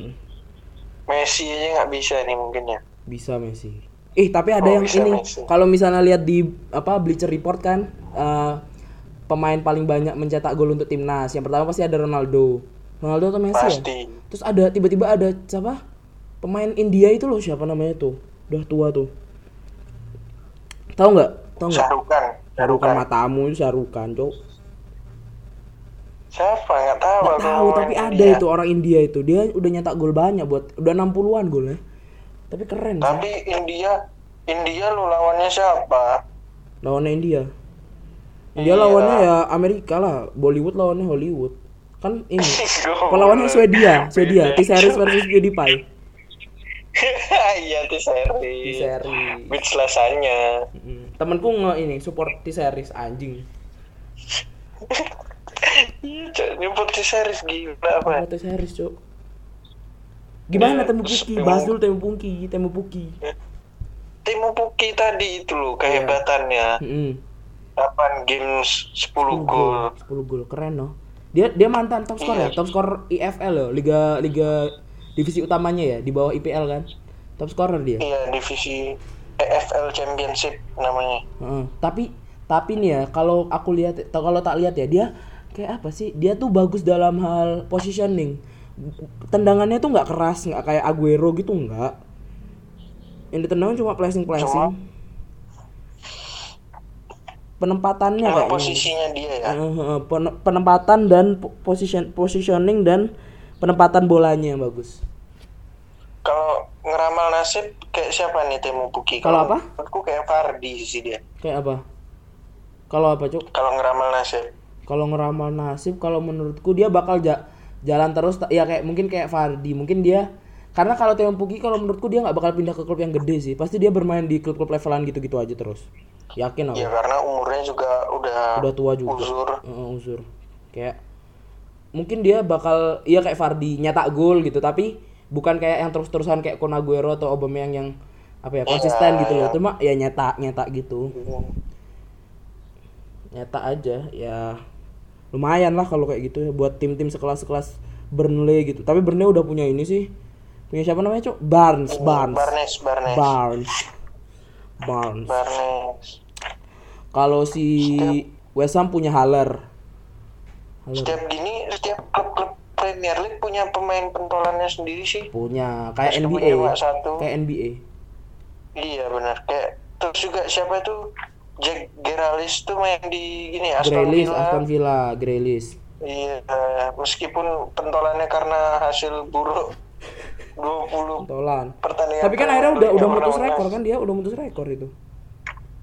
S2: Messi aja nggak bisa nih mungkin ya.
S1: Bisa Messi Ih tapi ada
S2: Oh,
S1: yang ini. Kalau misalnya lihat di apa Bleacher Report kan eh, Pemain paling banyak mencetak gol untuk timnas Yang pertama pasti ada Ronaldo Ronaldo atau Messi ya?
S2: Pasti.
S1: Terus ada tiba-tiba ada siapa? Pemain India itu loh siapa namanya tuh? Udah tua tuh. Tahu nggak? Tahu nggak?
S2: Syarukan.
S1: Syarukan matamu itu Syarukan, Cok.
S2: Siapa? Nggak tahu. Aku
S1: tahu, tapi ada
S2: India.
S1: itu orang India itu. Dia udah nyetak gol banyak buat udah 60-an golnya. Tapi keren.
S2: Tapi India, India lu lawannya siapa?
S1: Lawannya India. India
S2: Iya.
S1: lawannya ya Amerika lah. Bollywood lawannya Hollywood. Kan ini. Pelawannya Swedia, Swedia. T-Series versus PewDiePie.
S2: Iya T-Series.
S1: T-Series.
S2: Beat selasanya.
S1: Mm. Temenku nge ini support T-Series anjing.
S2: Iya, Cok. nyebut T-Series gila apa?
S1: Apa T-Series, Cok? Gimana
S2: Iya,
S1: Temu Puki?
S2: Temu-
S1: Bahas dulu Temu Puki, Temu Puki.
S2: Timo Puki tadi itu loh kehebatannya.
S1: Heeh.
S2: 8 games 10 gol.
S1: 10 gol, keren loh. Dia dia mantan top skor ya,
S2: Iya.
S1: top skor IFL loh, liga liga divisi utamanya ya, di bawah IPL kan. Top scorer dia.
S2: Iya, divisi EFL Championship namanya.
S1: Heeh. Tapi tapi nih ya, kalau aku lihat kalau tak lihat ya dia kayak apa sih? Dia tuh bagus dalam hal positioning. Tendangannya tuh nggak keras, nggak kayak Aguero gitu nggak. Yang ditendang cuma flashing flashing.
S2: Cuma-
S1: Penempatannya kayaknya.
S2: posisinya dia ya.
S1: Penempatan dan po- position positioning dan penempatan bolanya yang bagus.
S2: Kalau ngeramal nasib kayak siapa nih Timo Puki?
S1: Kalau apa?
S2: Menurutku kayak Fardi sih dia.
S1: Kayak apa? Kalau apa, Cuk?
S2: Kalau ngeramal nasib.
S1: Kalau ngeramal nasib kalau menurutku dia bakal ja- jalan terus ya kayak mungkin kayak Fardi mungkin dia karena kalau Teo Puki kalau menurutku dia nggak bakal pindah ke klub yang gede sih pasti dia bermain di klub-klub levelan gitu-gitu aja terus yakin aku
S2: Ya karena umurnya juga udah
S1: udah tua juga
S2: uzur.
S1: Heeh, uzur kayak mungkin dia bakal iya kayak Fardi nyetak gol gitu tapi bukan kayak yang terus-terusan kayak Kun Aguero atau Aubameyang yang apa ya konsisten gitu loh. cuma ya nyetak nyetak gitu. Nyetak aja ya lumayan lah kalau kayak gitu ya buat tim-tim sekelas-sekelas Burnley gitu. Tapi Burnley udah punya ini sih punya siapa namanya cok Barnes Barnes.
S2: Barnes, Barnes.
S1: Barnes. Barnes.
S2: Barnes.
S1: kalau si West Ham punya Haller
S2: Setiap gini, setiap klub-klub Premier League punya pemain pentolannya sendiri sih.
S1: punya kayak
S2: Terus
S1: NBA
S2: satu.
S1: kayak NBA
S2: Iya benar. Kayak terus juga siapa tuh Jack Grealish tuh main di gini Aston
S1: Grealish
S2: Villa.
S1: Aston Villa Grealish
S2: Iya, meskipun pentolannya karena hasil buruk 20
S1: tolan
S2: pertandingan.
S1: tapi kan akhirnya udah udah mutus rekor kan dia udah mutus rekor itu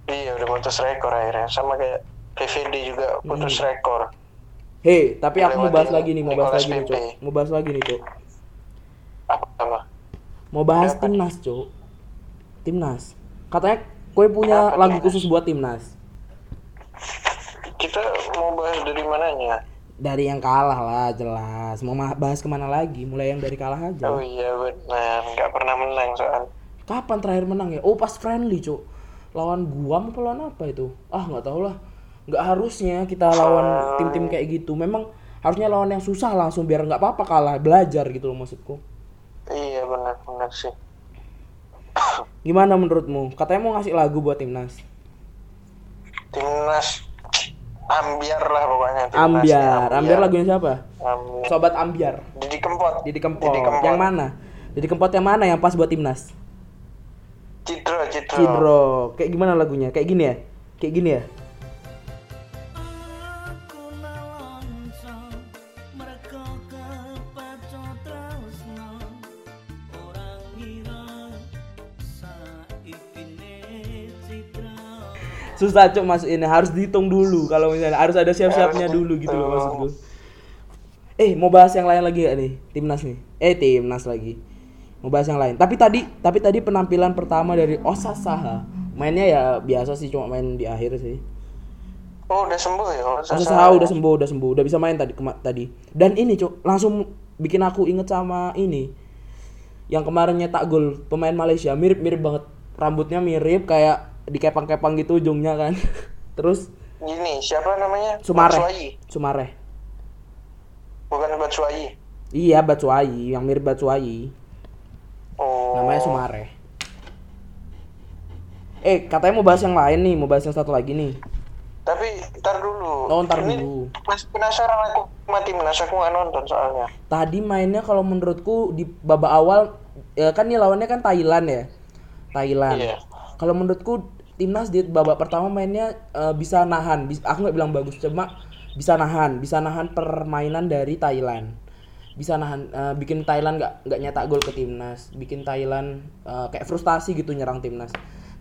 S2: Iya, udah mutus rekor akhirnya. Sama kayak PVD juga putus
S1: Hmm.
S2: rekor.
S1: Hei tapi aku mau bahas lagi nih mau bahas lagi nih cok. Mau bahas lagi nih cok.
S2: Apa
S1: mau bahas timnas cok. Timnas. Katanya kue punya lagu khusus buat timnas.
S2: Kita mau bahas dari mananya?
S1: dari yang kalah lah jelas. Mau ma- bahas ke mana lagi? Mulai yang dari kalah aja.
S2: Oh iya benar, nggak pernah menang soal.
S1: kapan terakhir menang ya? Oh pas friendly cok. Lawan Guam apa lawan apa itu? Ah nggak tahu lah nggak harusnya kita lawan tim-tim kayak gitu. Memang harusnya lawan yang susah langsung biar nggak apa-apa kalah. Belajar gitu loh maksudku.
S2: Iya benar benar sih.
S1: gimana menurutmu? Katanya mau ngasih lagu buat timnas.
S2: Timnas ambiar lah pokoknya. timnasnya
S1: ambiar. Ambiar lagunya siapa?
S2: Ambiar.
S1: sobat ambiar.
S2: Didi Kempot.
S1: Didi Kempot.
S2: Didi Kempot.
S1: yang mana? Didi Kempot yang mana yang pas buat timnas?
S2: Cidro, Cidro.
S1: Cidro. Kayak gimana lagunya? Kayak gini ya? Kayak gini ya susah cok masuk ini harus dihitung dulu kalau misalnya. Harus ada siap-siapnya dulu gitu loh
S2: dihitung.
S1: maksudku eh mau bahas yang lain lagi gak nih? Timnas nih. Eh timnas lagi. Mau bahas yang lain. Tapi tadi tapi tadi penampilan pertama dari Osa Saha mainnya ya biasa sih cuma main di akhir sih.
S2: Oh udah sembuh ya? Oh,
S1: Osa Saha udah sembuh udah sembuh. Udah bisa main tadi tadi. Dan ini cok langsung bikin aku inget sama ini. Yang kemarin nyetak gol pemain Malaysia. Mirip mirip banget. Rambutnya mirip kayak dikepang-kepang gitu ujungnya kan terus
S2: Gini, siapa namanya?
S1: Sumare. Sumare
S2: Bukan Batshuayi.
S1: Iya Batshuayi, yang mirip Batshuayi.
S2: Oh.
S1: Namanya Sumare. Eh, katanya mau bahas yang lain nih, mau bahas yang satu lagi nih.
S2: Tapi ntar dulu.
S1: Oh, ntar
S2: Ini
S1: dulu.
S2: Masih penasaran aku mati timnas aku nggak nonton soalnya.
S1: Tadi mainnya kalau menurutku di babak awal ya kan nih lawannya kan Thailand ya. Thailand.
S2: Iya.
S1: Kalau menurutku timnas di babak pertama mainnya eh, bisa nahan. Bis- aku nggak bilang bagus, cuma bisa nahan, bisa nahan permainan dari Thailand. Bisa nahan, eh, bikin Thailand nggak nggak nyetak gol ke timnas, bikin Thailand eh, kayak frustasi gitu nyerang timnas.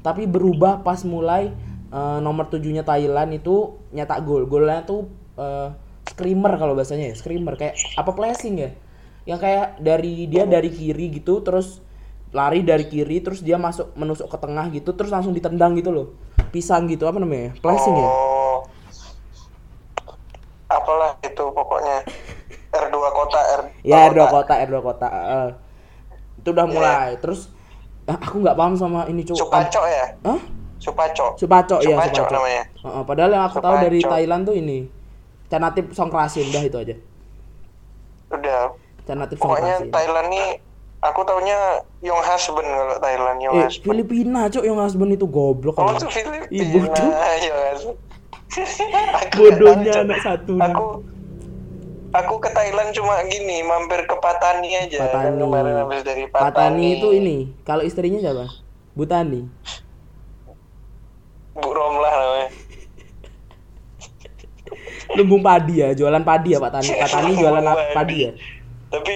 S1: Tapi berubah pas mulai eh, nomor tujuhnya Thailand itu nyetak gol. Golnya tuh eh, screamer kalau bahasanya ya, screamer kayak apa flashing ya? Yang kayak dari dia dari kiri gitu terus lari dari kiri terus dia masuk menusuk ke tengah gitu terus langsung ditendang gitu loh pisang gitu apa namanya flashing ya
S2: Oh. Apalah itu pokoknya. R2 kota R.
S1: ya R2 kota R2 kota eh. itu udah mulai terus ah, aku nggak paham sama ini cuk
S2: Supaco ya?
S1: Hah?
S2: Supaco.
S1: Supaco ya
S2: Supaco
S1: Supaco
S2: namanya.
S1: Heeh, padahal yang aku tahu dari
S2: Supaco.
S1: Thailand tuh ini Canatif Songkrasin dah itu aja
S2: Udah. Pokoknya
S1: Songkrasin
S2: Thailand nih aku taunya Young Husband kalau Thailand Young
S1: eh
S2: Husband.
S1: Filipina cuk yang husband itu goblok
S2: Oh itu Filipina.
S1: Ih, bodoh.
S2: Young Husband.
S1: Bodohnya
S2: tahu,
S1: anak
S2: Cok.
S1: satu
S2: Aku aku ke Thailand cuma gini mampir ke Patani aja.
S1: Patani
S2: Kemarin habis dari Patani.
S1: Patani itu ini kalau istrinya siapa Butani
S2: Bu Romlah namanya.
S1: lumbung padi ya jualan padi ya Pak Tani Pak Tani jualan padi ya
S2: Tapi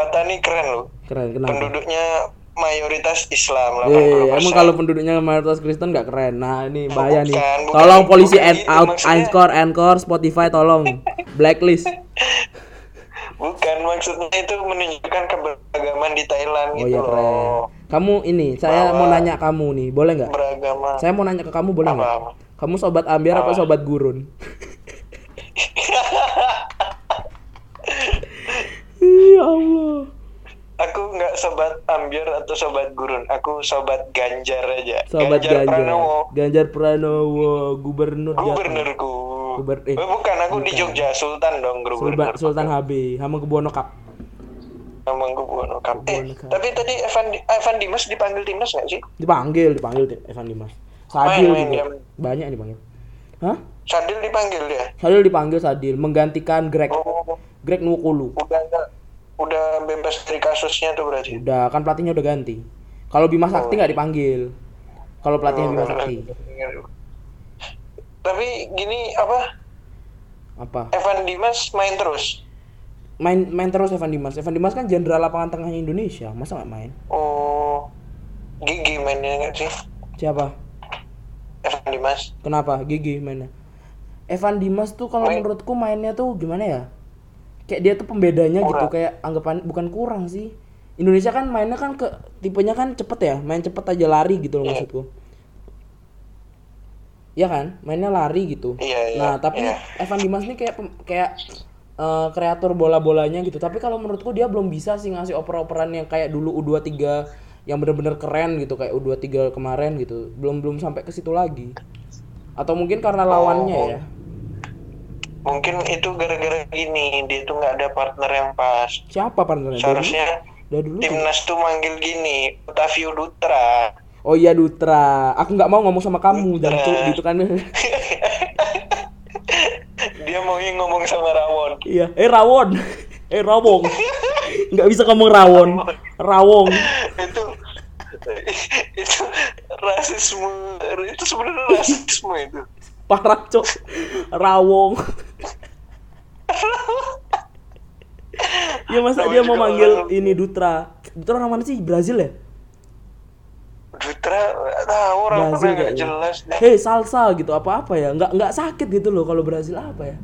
S2: Patani keren loh.
S1: keren kenapa
S2: Penduduknya mayoritas Islam
S1: Eh,
S2: 80%.
S1: emang kalau penduduknya mayoritas Kristen nggak keren. Nah, ini bahaya nih.
S2: bukan, bukan.
S1: Tolong polisi
S2: Bukan gitu,
S1: out,
S2: maksudnya.
S1: Anchor, Anchor, Spotify tolong blacklist.
S2: Bukan maksudnya itu menunjukkan keberagaman di Thailand
S1: Oh
S2: gitu
S1: iya keren.
S2: loh.
S1: Kamu ini, saya
S2: Bahwa-
S1: mau nanya kamu nih, boleh nggak?
S2: Beragama.
S1: Saya mau nanya ke kamu, boleh nggak? Kamu sobat ambiar apa
S2: Apa?
S1: sobat gurun? ya Allah.
S2: Aku nggak sobat ambiar atau sobat gurun. Aku sobat Ganjar aja.
S1: Sobat Ganjar.
S2: Pranowo.
S1: Ganjar Pranowo, gubernur.
S2: Gubernurku.
S1: Guber- eh,
S2: Oh, bukan aku di
S1: bukan.
S2: Jogja Sultan dong
S1: Sultan,
S2: gubernur.
S1: Sultan HB, Hamengkubuwono Cup.
S2: Emang Gubernur Cup. Eh,
S1: Cup.
S2: tapi tadi Evan, Evan Dimas dipanggil timnas nggak sih?
S1: Dipanggil, dipanggil Evan Dimas. Sadil
S2: Main, main,
S1: juga. Banyak yang dipanggil. Hah?
S2: Sadil dipanggil dia.
S1: Sadil dipanggil Sadil menggantikan Greg
S2: Oh,
S1: Greg Nwokulu.
S2: udah udah bebas dari kasusnya tuh berarti.
S1: Udah kan pelatihnya udah ganti. Kalau Bima Sakti
S2: Oh.
S1: nggak dipanggil. Kalau pelatihnya Bima Sakti.
S2: Tapi gini apa?
S1: Apa?
S2: Evan Dimas main terus.
S1: Main main terus Evan Dimas. Evan Dimas kan jenderal lapangan tengahnya Indonesia. Masa nggak main?
S2: Oh, gigi mainnya nggak sih?
S1: Siapa?
S2: Evan Dimas.
S1: Kenapa? Gigi mainnya. Evan Dimas tuh kalau
S2: Main.
S1: menurutku mainnya tuh gimana ya? Kayak dia tuh pembedanya gitu,
S2: Kurang.
S1: kayak anggapan bukan kurang sih. Indonesia kan mainnya kan ke tipenya kan cepet ya, main cepet aja lari gitu loh
S2: Iya.
S1: maksudku. Iya kan, mainnya lari gitu.
S2: Iya, iya,
S1: Nah, tapi
S2: iya.
S1: Evan Dimas nih kayak kayak eh, kreator bola-bolanya gitu. Tapi kalau menurutku dia belum bisa sih ngasih oper-operan yang kayak dulu U23 yang bener-bener keren gitu kayak U23 kemarin gitu. Belum belum sampai ke situ lagi. Atau mungkin karena lawannya
S2: Oh.
S1: ya.
S2: Mungkin itu gara-gara gini, dia tuh nggak ada partner yang pas.
S1: Siapa partnernya?
S2: Seharusnya
S1: dari dulu. tuh.
S2: timnas tuh manggil gini, Otavio Dutra.
S1: Oh iya Dutra. Aku nggak mau ngomong sama kamu
S2: Dutra.
S1: jancu gitu kan.
S2: Dia maunya ngomong sama Rawon.
S1: iya. Eh Rawon. Eh Rawong. Nggak bisa ngomong Rawon. Rawong.
S2: itu itu rasisme itu sebenarnya rasisme itu
S1: Parah cok. Rawong. Ya masa dia mau manggil
S2: orang-
S1: ini Dutra. Dutra orang mana sih? Brazil ya?
S2: Dutra tahu orang
S1: Brazil kayaknya.
S2: jelas deh
S1: Hei salsa gitu apa-apa ya? Nggak nggak sakit gitu loh kalau Brazil apa ya?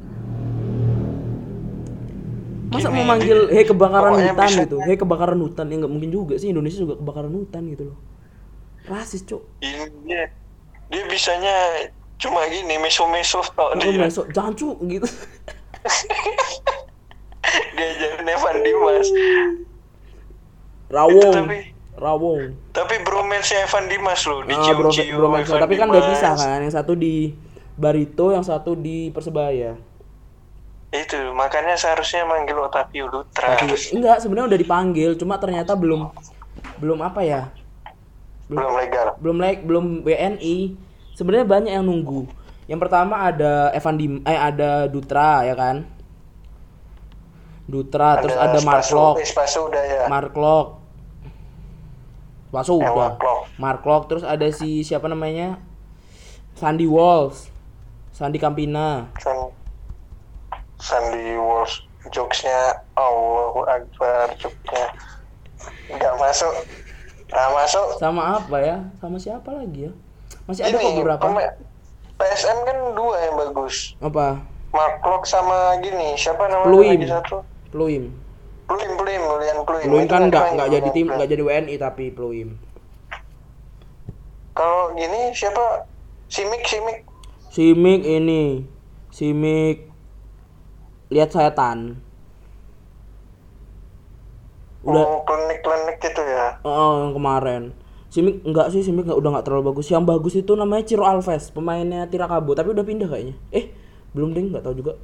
S1: Masa
S2: Gini,
S1: mau manggil hei kebakaran hutan
S2: bisa-
S1: gitu? Hei kebakaran hutan ya nggak mungkin juga sih Indonesia juga kebakaran hutan gitu loh. Rasis cok.
S2: ini dia dia bisanya cuma gini meso-meso tau dia
S1: mesok jancu gitu.
S2: dia jadi Evan Dimas
S1: Rawong.
S2: Itu tapi-
S1: Rawong.
S2: tapi bromance Evan Dimas loh di
S1: Ah, bro, bro, tapi kan udah bisa kan, yang satu di Barito, yang satu di Persebaya.
S2: itu makanya seharusnya manggil Otavio Dutra
S1: enggak, sebenarnya udah dipanggil, cuma ternyata belum belum apa ya?
S2: belum legal
S1: Belum like, belum WNI. Sebenarnya banyak yang nunggu. Yang pertama ada Evan Dim, eh ada Dutra ya kan? Dutra, terus ada Mark
S2: Spaso,
S1: Lok,
S2: eh, Spaso udah ya
S1: Mark Lok. Masuk
S2: Yang
S1: udah.
S2: Mark Locke
S1: terus ada si siapa namanya? Sandy Walsh. Sandy Campina.
S2: San Sandy Walsh jokesnya Allahu Akbar jokesnya nggak masuk nggak masuk
S1: Sama apa ya? Sama siapa lagi ya? Masih ada kok beberapa.
S2: PSM kan dua yang bagus
S1: Apa?
S2: Mark Locke sama gini siapa namanya
S1: Pluim.
S2: lagi satu
S1: Pluim.
S2: Pluim Pluim Julian Pluim
S1: Pluim kan nggak nggak jadi tim nggak jadi WNI tapi Pluim.
S2: kalau gini siapa Simik Simik
S1: Simik ini. Simik lihat setan. Udah
S2: oh, klinik-klinik gitu ya
S1: Oh, yang kemarin. Simik enggak sih, Simik enggak udah enggak terlalu bagus. Yang bagus itu namanya Ciro Alves, pemainnya Tirakabo, tapi udah pindah kayaknya. Eh, belum ding, enggak tahu juga.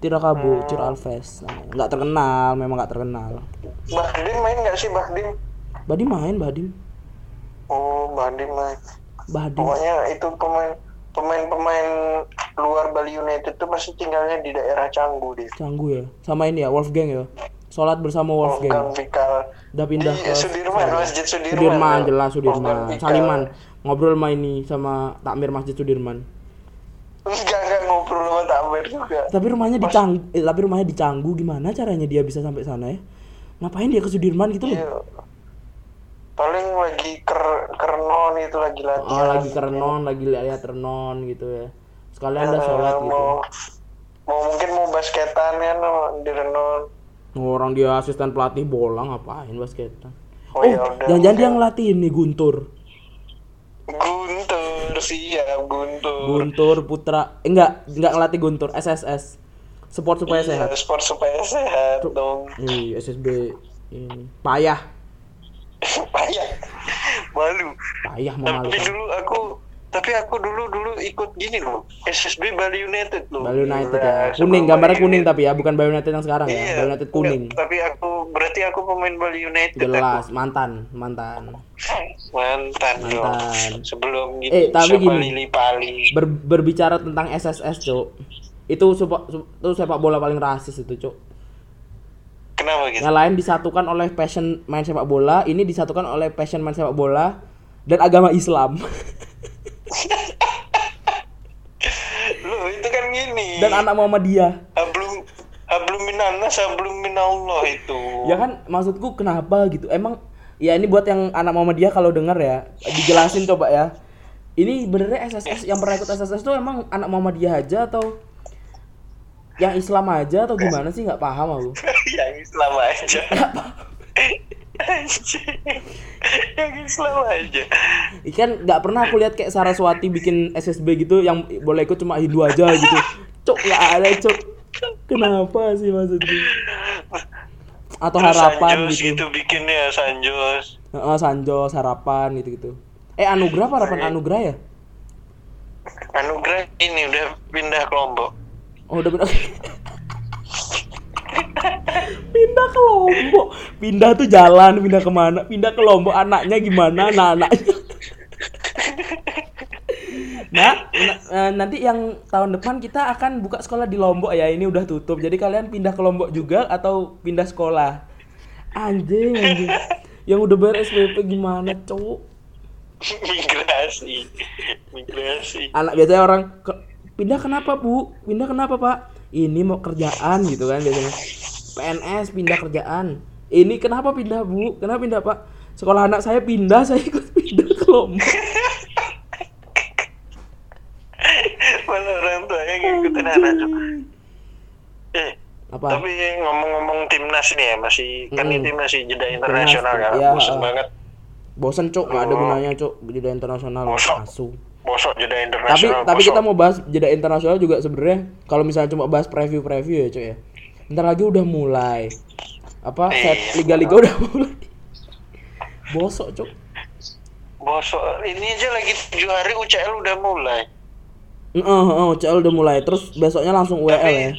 S1: Tirakabo, Ciro Alves. namanya. Enggak terkenal, memang enggak terkenal.
S2: Bahdim main nggak sih Bahdim
S1: Badim main, Badim.
S2: oh Bahdim main
S1: Badim.
S2: pokoknya itu pemain pemain-pemain luar Bali United tuh masih tinggalnya di daerah Canggu deh
S1: Canggu ya. Sama ini ya, Wolfgang ya. Salat bersama Wolfgang.
S2: Gang Vikal
S1: Udah pindah
S2: di
S1: ke
S2: Sudirman Masjid Sudirman
S1: Sudirman,
S2: ya.
S1: jelas Sudirman.
S2: Vikal.
S1: Saliman ngobrol sama ini sama takmir Masjid Sudirman.
S2: enggak enggak ngobrol sama Tamer juga
S1: Tapi rumahnya di Canggu, eh, tapi rumahnya di Canggu gimana caranya dia bisa sampai sana ya? Ngapain dia ke Sudirman gitu loh?
S2: Iya. paling lagi ker kernon itu lagi latihan
S1: Oh, lagi ke renon, lagi lihat renon gitu ya. Sekalian ada
S2: Eh,
S1: sholat gitu.
S2: mau mau mungkin mau basketan kan di renon
S1: Orang dia asisten pelatih bola ngapain basketan? Oh,
S2: Oh,
S1: jangan-jangan dia ngelatih ini Guntur.
S2: Guntur siap Guntur
S1: Guntur Putra. Eh, enggak, enggak ngelatih Guntur, SSS. Sport supaya
S2: Iya,
S1: sehat.
S2: sport supaya sehat dong
S1: Ih, SSB ini payah,
S2: payah malu
S1: payah
S2: tapi
S1: memalukan.
S2: dulu aku tapi aku dulu dulu ikut gini loh SSB Bali United loh
S1: Bali United ya.
S2: sebelum
S1: Kuning, gambarnya
S2: Bali
S1: kuning tapi ya, bukan Bali United yang sekarang ya.
S2: Iya,
S1: Bali United kuning.
S2: enggak, tapi aku berarti aku pemain Bali United
S1: Jelas,
S2: aku.
S1: mantan, mantan.
S2: mantan dong
S1: Mantan.
S2: sebelum gitu
S1: Eh, tapi gini.
S2: Lili Pali
S1: Ber- berbicara tentang SSS, Cuk. Itu sepak itu sepak bola paling rasis itu, Cuk.
S2: kenapa gitu
S1: Yang lain disatukan oleh passion main sepak bola, ini disatukan oleh passion main sepak bola dan agama Islam.
S2: Loh itu kan gini
S1: dan anak Muhammadiyah.
S2: hablum hablum minanas hablum minallah itu
S1: Ya kan maksudku kenapa gitu? Emang ya ini buat yang anak Muhammadiyah kalau denger ya, dijelasin coba ya. Ini benernya SSS yang pernah ikut SSS itu emang anak Muhammadiyah aja atau yang Islam aja atau gimana sih nggak paham aku.
S2: yang Islam aja Yang Islam aja
S1: Ikan nggak pernah aku lihat kayak Saraswati bikin SSB gitu yang boleh ikut cuma Hindu aja gitu. Cok nggak ada cok. Kenapa sih maksudku? Atau
S2: Terus
S1: harapan
S2: Sanjos
S1: gitu.
S2: itu bikinnya Sanjos
S1: Heeh, Sanjos harapan gitu gitu. Eh anugerah apa harapan anugerah ya?
S2: Anugerah ini udah pindah ke Lombok
S1: Oh udah benar. pindah ke Lombok. Pindah tuh jalan, pindah ke mana? Pindah ke Lombok. Anaknya gimana? Nah, anaknya. Nah, na- eh, nanti yang tahun depan kita akan buka sekolah di Lombok ya. Ini udah tutup. Jadi kalian pindah ke Lombok juga atau pindah sekolah? Anjing, anjing. Yang udah bayar SPP gimana, cowok?
S2: migrasi migrasi
S1: anak biasanya orang ke- pindah kenapa bu pindah kenapa pak ini mau kerjaan gitu kan biasanya PNS pindah kerjaan. Ini kenapa pindah bu? Kenapa pindah pak? Sekolah anak saya pindah saya ikut pindah ke Lombok.
S2: Mana orang tuanya ngikutin anak tuh? Eh
S1: apa?
S2: tapi ngomong-ngomong timnas nih ya masih kan
S1: Hmm.
S2: ini masih jeda internasional
S1: Timnas,
S2: ya bosan
S1: uh.
S2: banget.
S1: Bosen cok nggak ada gunanya cok jeda internasional.
S2: Bosok.
S1: asu.
S2: Bosok jeda
S1: tapi
S2: internasional
S1: tapi
S2: bosok.
S1: kita mau bahas jeda internasional juga sebenarnya. Kalau misalnya cuma bahas preview preview ya cok ya ntar lagi udah mulai apa set
S2: Iya.
S1: liga-liga udah mulai bosok cok
S2: bosok ini aja lagi tujuh hari UCL udah mulai
S1: Heeh, heeh, UCL udah mulai. Terus besoknya langsung UEL ya.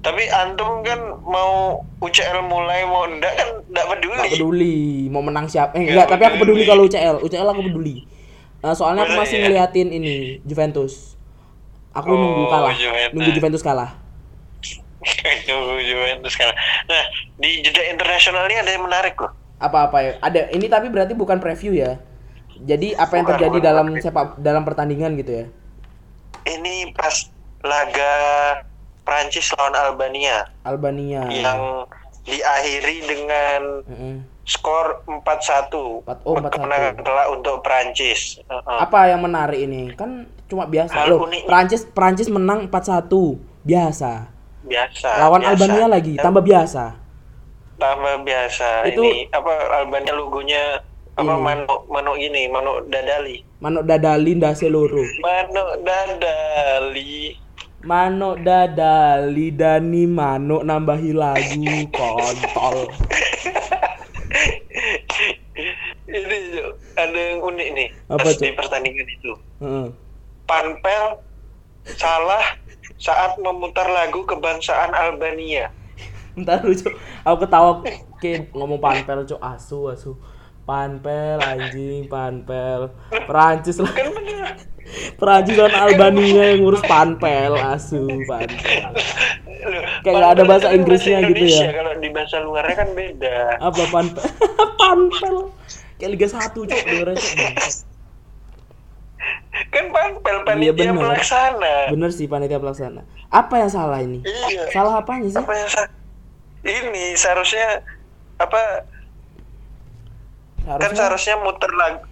S2: tapi antum kan mau UCL mulai mau enggak kan enggak peduli,
S1: Gak peduli mau menang siapa. Eh,
S2: Nggak
S1: enggak, tapi aku peduli kalau UCL. UCL aku peduli. Eh, soalnya aku
S2: Masa
S1: masih
S2: iya?
S1: ngeliatin ini Juventus. Aku
S2: Oh,
S1: nunggu kalah.
S2: Juventus.
S1: Nunggu Juventus kalah.
S2: Tunggu Juventus sekarang. Nah, di jeda internasional ini ada yang menarik loh.
S1: Apa-apa ya? Ada ini tapi berarti bukan preview ya. Jadi apa yang
S2: Bukan,
S1: terjadi
S2: bukan
S1: dalam
S2: preview.
S1: sepak dalam pertandingan gitu ya?
S2: Ini pas laga Prancis lawan Albania
S1: Albania.
S2: yang diakhiri dengan
S1: Heeh.
S2: skor 4-1.
S1: Empat- oh, 4-1.
S2: Kemenangan telak untuk Prancis. Heeh.
S1: Apa yang menarik ini? Kan cuma biasa.
S2: Hal
S1: Loh,
S2: unik.
S1: Prancis Prancis menang 4-1. Biasa.
S2: Biasa.
S1: Lawan
S2: biasa.
S1: Albania lagi tambah biasa.
S2: tambah biasa.
S1: Itu-
S2: Ini apa Albania logonya apa
S1: Ini.
S2: manuk manuk ini, manuk dadali.
S1: Manuk dadali ndase loro.
S2: Manuk dadali.
S1: Manuk dadali dani manuk nambahi lagu kontol.
S2: ini ada yang unik nih
S1: Apa,
S2: pas di pertandingan itu.
S1: Heeh.
S2: Panpel salah saat memutar lagu kebangsaan Albania.
S1: Bentar lu, Cuk. Aku ketawa ke ngomong panpel, Cuk. Asu, asu. Panpel anjing, panpel. Perancis lah.
S2: Kan bener.
S1: Perancis dan Albania yang ngurus panpel, asu, panpel.
S2: Loh,
S1: Kayak nggak ada bahasa
S2: itu kan
S1: Inggrisnya gitu ya.
S2: Kalau di bahasa luarnya kan beda.
S1: Apa panpel? panpel. Kayak Liga 1, Cuk. Dengerin, Cuk.
S2: Kan panpel
S1: Iya,
S2: panitia
S1: bener.
S2: pelaksana.
S1: Bener sih panitia pelaksana. Apa yang salah ini?
S2: Iya.
S1: Salah apanya sih?
S2: Apa yang sa- ini seharusnya apa kan
S1: Harusnya
S2: seharusnya muter lagu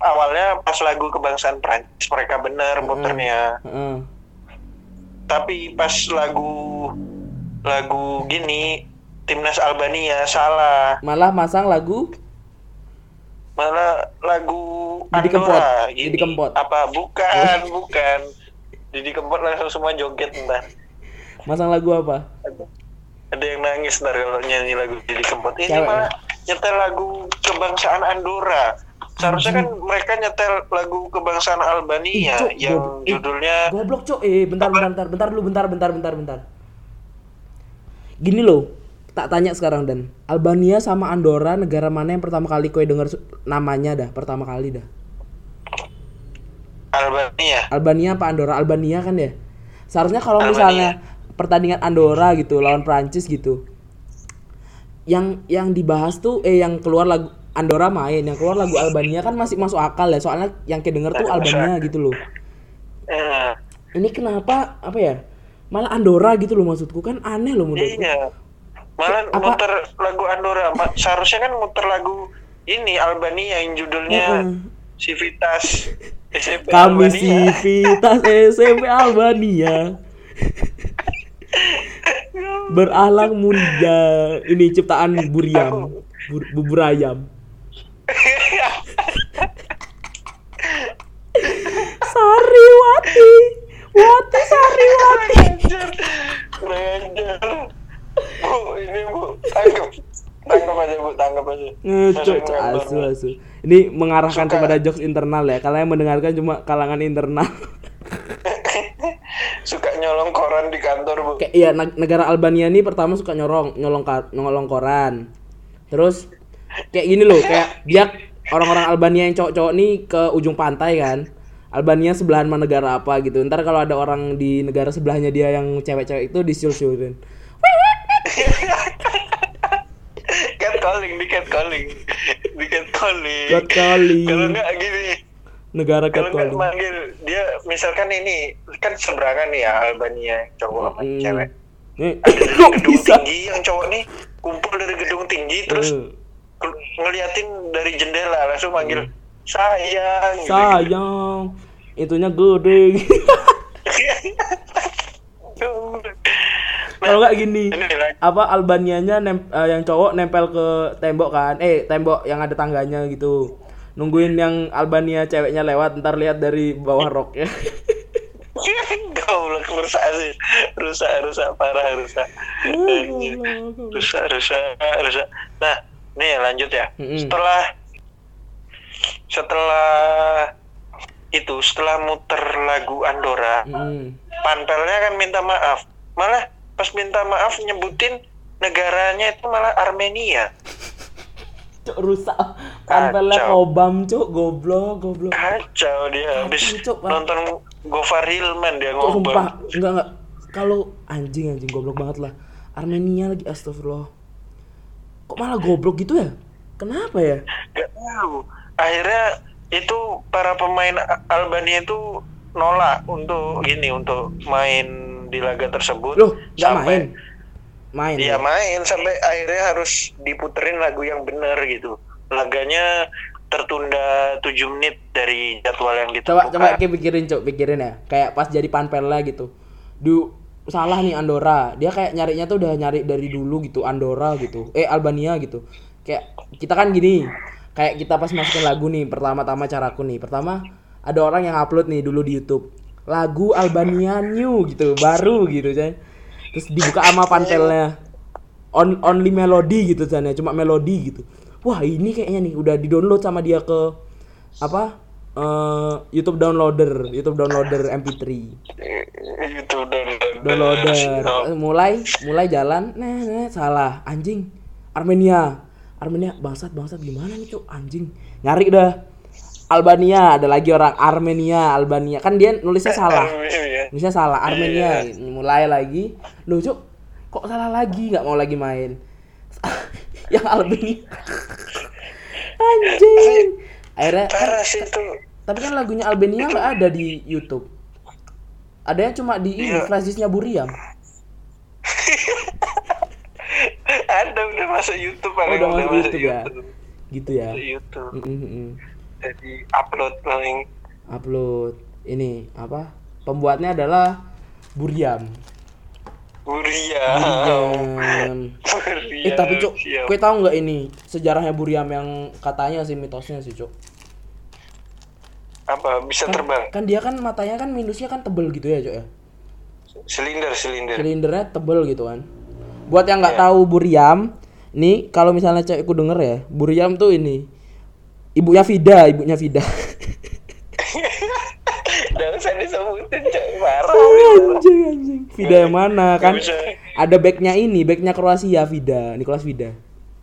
S2: awalnya pas lagu kebangsaan Prancis mereka bener muternya
S1: Heeh.
S2: tapi pas lagu lagu gini timnas Albania salah
S1: Malah masang lagu
S2: malah lagu
S1: Didi Kempot.
S2: Andorra
S1: Didi
S2: gini.
S1: Kempot.
S2: apa bukan bukan Didi Kempot langsung semua joget ntar
S1: masang lagu apa?
S2: ada yang nangis ntar kalau nyanyi lagu Didi Kempot ini
S1: Cewek,
S2: malah nyetel lagu kebangsaan Andorra seharusnya kan mereka nyetel lagu kebangsaan Albania
S1: Ih, Cuk,
S2: yang
S1: eh,
S2: judulnya
S1: Goblok, Cok. Eh, bentar, bentar, bentar, bentar dulu, bentar, bentar, bentar, bentar. Gini loh, tak tanya sekarang dan Albania sama Andorra negara mana yang pertama kali kowe denger su- namanya dah, pertama kali dah.
S2: Albania
S1: Albania apa Andorra? Albania kan ya? Seharusnya kalau misalnya pertandingan Andorra gitu lawan Prancis gitu. Yang yang dibahas tuh eh yang keluar lagu Andorra main, yang keluar lagu Albania kan masih masuk akal ya. Soalnya yang kayak denger tuh Albania gitu loh.
S2: Eh,
S1: Ini kenapa apa ya? Malah Andorra gitu loh maksudku kan aneh loh menurutku.
S2: iya malah
S1: Apa-
S2: muter lagu Andorra seharusnya kan muter lagu ini Albania yang judulnya
S1: Heeh.
S2: Civitas SMP
S1: Kami
S2: Albania.
S1: Civitas SMP Albania. Beralang mulia. Ini ciptaan Buriam. Bu- bubur ayam. Sariwati. Wati Sariwati.
S2: Bu, ini bu, tangkap, tangkap aja bu, tangkap aja.
S1: Asu, asu. Ini mengarahkan
S2: Suka.
S1: kepada jokes internal ya. Kalian yang mendengarkan cuma kalangan internal.
S2: Suka nyolong koran di kantor bu.
S1: kayak iya neg- negara Albania ini pertama suka nyorong nyolong nyolong koran terus kayak gini loh kayak dia orang-orang Albania yang cowok-cowok nih ke ujung pantai kan Albania sebelahan mana negara apa gitu ntar kalau ada orang di negara sebelahnya dia yang cewek-cewek itu disiul-siulin
S2: cat calling, di cat calling, di cat calling.
S1: Catcalling.
S2: Kalau nggak gini,
S1: negara
S2: nggak
S1: Katolik
S2: manggil dia, misalkan ini kan seberangan nih ya Albania cowok sama
S1: Hmm.
S2: cewek.
S1: Eh,
S2: Ada dari gedung
S1: bisa
S2: tinggi yang cowok nih kumpul dari gedung tinggi terus kel- ngeliatin dari jendela langsung manggil sayang. gitu.
S1: sayang itunya gede kalau nggak gini apa Albanianya nem- eh, yang cowok nempel ke tembok kan eh tembok yang ada tangganya gitu nungguin yang Albania ceweknya lewat ntar lihat dari bawah roknya
S2: Goblok rusak sih. Rusak, rusak parah rusak. Rusak, rusak, rusak. Nah, nih lanjut ya. Setelah setelah itu setelah muter lagu Andorra,
S1: Mm.
S2: panpelnya kan minta maaf. Malah pas minta maaf nyebutin negaranya itu malah Armenia.
S1: cuk rusak. Panpelnya kobam cuk. Goblok goblok.
S2: Kacau dia. Habis
S1: Cuk,
S2: nonton Gofar Hilman dia
S1: Cuk, sumpah.
S2: Ngobam.
S1: enggak enggak. Kalau anjing anjing goblok banget lah. Armenia lagi astagfirullah. Kok malah goblok gitu ya? Kenapa ya?
S2: Gak tahu. Akhirnya itu para pemain Albania itu nolak untuk gini untuk main di laga tersebut.
S1: Loh,
S2: Sampai-
S1: main. Main.
S2: Iya
S1: ya?
S2: main sampai akhirnya harus diputerin lagu yang benar gitu. Laganya tertunda 7 menit dari jadwal yang
S1: Coba
S2: ditentukan.
S1: coba kayak pikirin, Cok, pikirin ya. Kayak pas jadi panpelnya gitu. Du salah nih Andorra. Dia kayak nyarinya tuh udah nyari dari dulu gitu, Andorra gitu. Eh Albania gitu. Kayak kita kan gini. Kayak kita pas masukin lagu nih, pertama-tama caraku nih. Pertama ada orang yang upload nih dulu di YouTube. Lagu Albania New gitu, baru gitu, Chan. Terus dibuka sama panpelnya. On, only melody gitu Chan ya, cuma melodi gitu. Wah, ini kayaknya nih udah di-download sama dia ke apa? eh, YouTube downloader, YouTube downloader MP3.
S2: itu downloader.
S1: Downloader. Mulai mulai jalan, nah, nah, salah. Anjing. Armenia. Armenia bangsat bangsat gimana nih, Cuk? Anjing. Nyari dah. Albania, ada lagi orang Armenia, Albania. Kan dia nulisnya salah.
S2: Iya.
S1: Nulisnya salah, Armenia. Mulai lagi. Loh, Cuk, kok salah lagi? Nggak mau lagi main. Yang Albania. Anjing. Akhirnya kan
S2: Parah sih itu.
S1: tapi kan lagunya Albania nggak ada di YouTube. Adanya cuma di ini
S2: Iya.
S1: flash disknya Buriam.
S2: Ada udah masuk YouTube
S1: Oh,
S2: paling
S1: udah masuk YouTube ya.
S2: YouTube.
S1: Gitu ya.
S2: YouTube.
S1: Mm, mm, mm.
S2: Jadi upload paling
S1: Upload ini apa? Pembuatnya adalah Buriam.
S2: Buria.
S1: Buriam.
S2: Buria.
S1: Eh tapi cuk,
S2: Siap.
S1: kue tahu nggak ini sejarahnya Buriam yang katanya sih mitosnya sih cuk.
S2: Apa bisa
S1: Kan,
S2: terbang?
S1: kan dia kan matanya kan minusnya kan tebel gitu ya cuk ya.
S2: Silinder, silinder.
S1: silindernya tebel gitu kan. Buat yang nggak
S2: Iya.
S1: tahu Buriam, nih kalau misalnya cewekku denger ya, Buriam tuh ini ibunya Vida, ibunya Vida.
S2: Jangan usah disebutin,
S1: anjing anjing. Vida yang mana kan? Ada backnya ini, backnya Kroasia Vida, Nicolas Vida.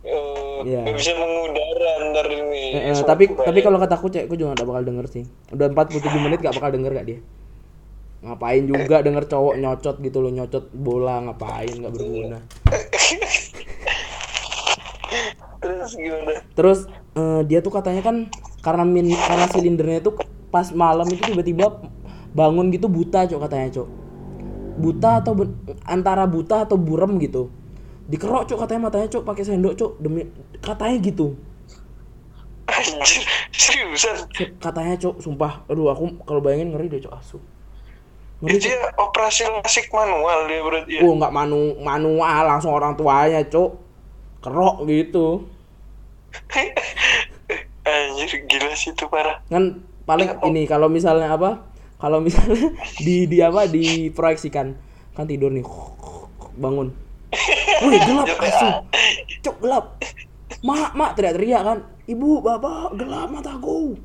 S2: Oh, nggak bisa mengudara ntar ini.
S1: Eh, eh, tapi tapi kalau kataku cewekku juga gak bakal denger sih. Udah 47 menit gak bakal denger gak dia? Ngapain juga denger cowok nyocot gitu loh, nyocot bola ngapain nggak berguna.
S2: Terus gimana?
S1: Terus eh, dia tuh katanya kan karena min karena silindernya itu pas malam itu tiba-tiba bangun gitu buta cok katanya cok. Buta atau antara buta atau burem gitu. Dikerok cok katanya matanya cok pakai sendok cok demi katanya gitu.
S2: Anjir, seriusan.
S1: Katanya cok sumpah aduh aku kalau bayangin ngeri deh cok asu. Ngeri cok.
S2: dia operasi lasik manual dia berarti ya.
S1: Oh nggak manu manual langsung orang tuanya cok. Kerok gitu.
S2: Anjir, gila sih itu parah.
S1: kan paling ini kalau misalnya apa kalau misalnya di di apa diproyeksikan kan tidur nih bangun. Wih gelap asu cok gelap. Mak mak teriak-teriak kan. Ibu bapak gelap mataku.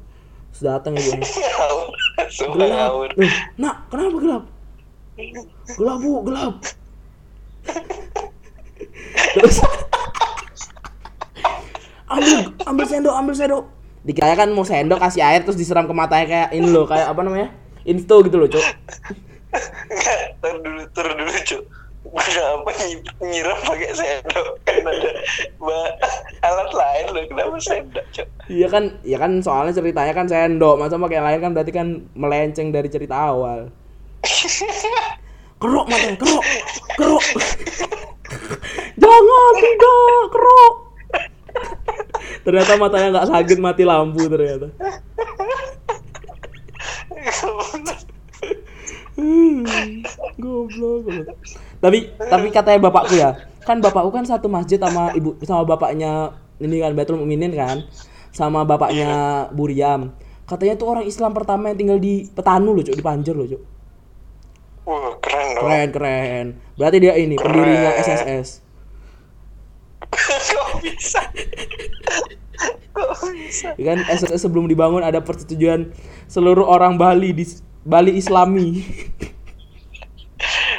S1: Sudah datang ibu gelap. Loh, nak kenapa gelap? Gelap bu gelap. Terus ambil ambil sendok ambil sendok dikira kan mau sendok kasih air terus disiram ke matanya kayak ini loh kayak apa namanya insto gitu loh cok
S2: Enggak, tar dulu, tar dulu, Cuk. Kenapa nyi- nyiram pakai sendok? Kan ada alat lain loh, kenapa sendok, Cuk?
S1: iya kan iya kan soalnya ceritanya kan sendok masa pakai lain kan berarti kan melenceng dari cerita awal kerok matanya kerok kerok jangan tidak kerok ternyata matanya nggak sakit mati lampu ternyata Hmm, goblok, goblok. Tapi tapi katanya bapakku ya, kan bapakku kan satu masjid sama ibu sama bapaknya ini kan Baitul Mukminin kan, sama bapaknya Buriam. Katanya tuh orang Islam pertama yang tinggal di Petanu loh, Cuk, di Panjer loh, Cuk.
S2: Wah, keren dong.
S1: Keren, keren. Berarti dia ini pendirinya. SSS.
S2: Bisa? Kok bisa?
S1: Ya kan SSS sebelum dibangun ada persetujuan seluruh orang Bali di Bali Islami.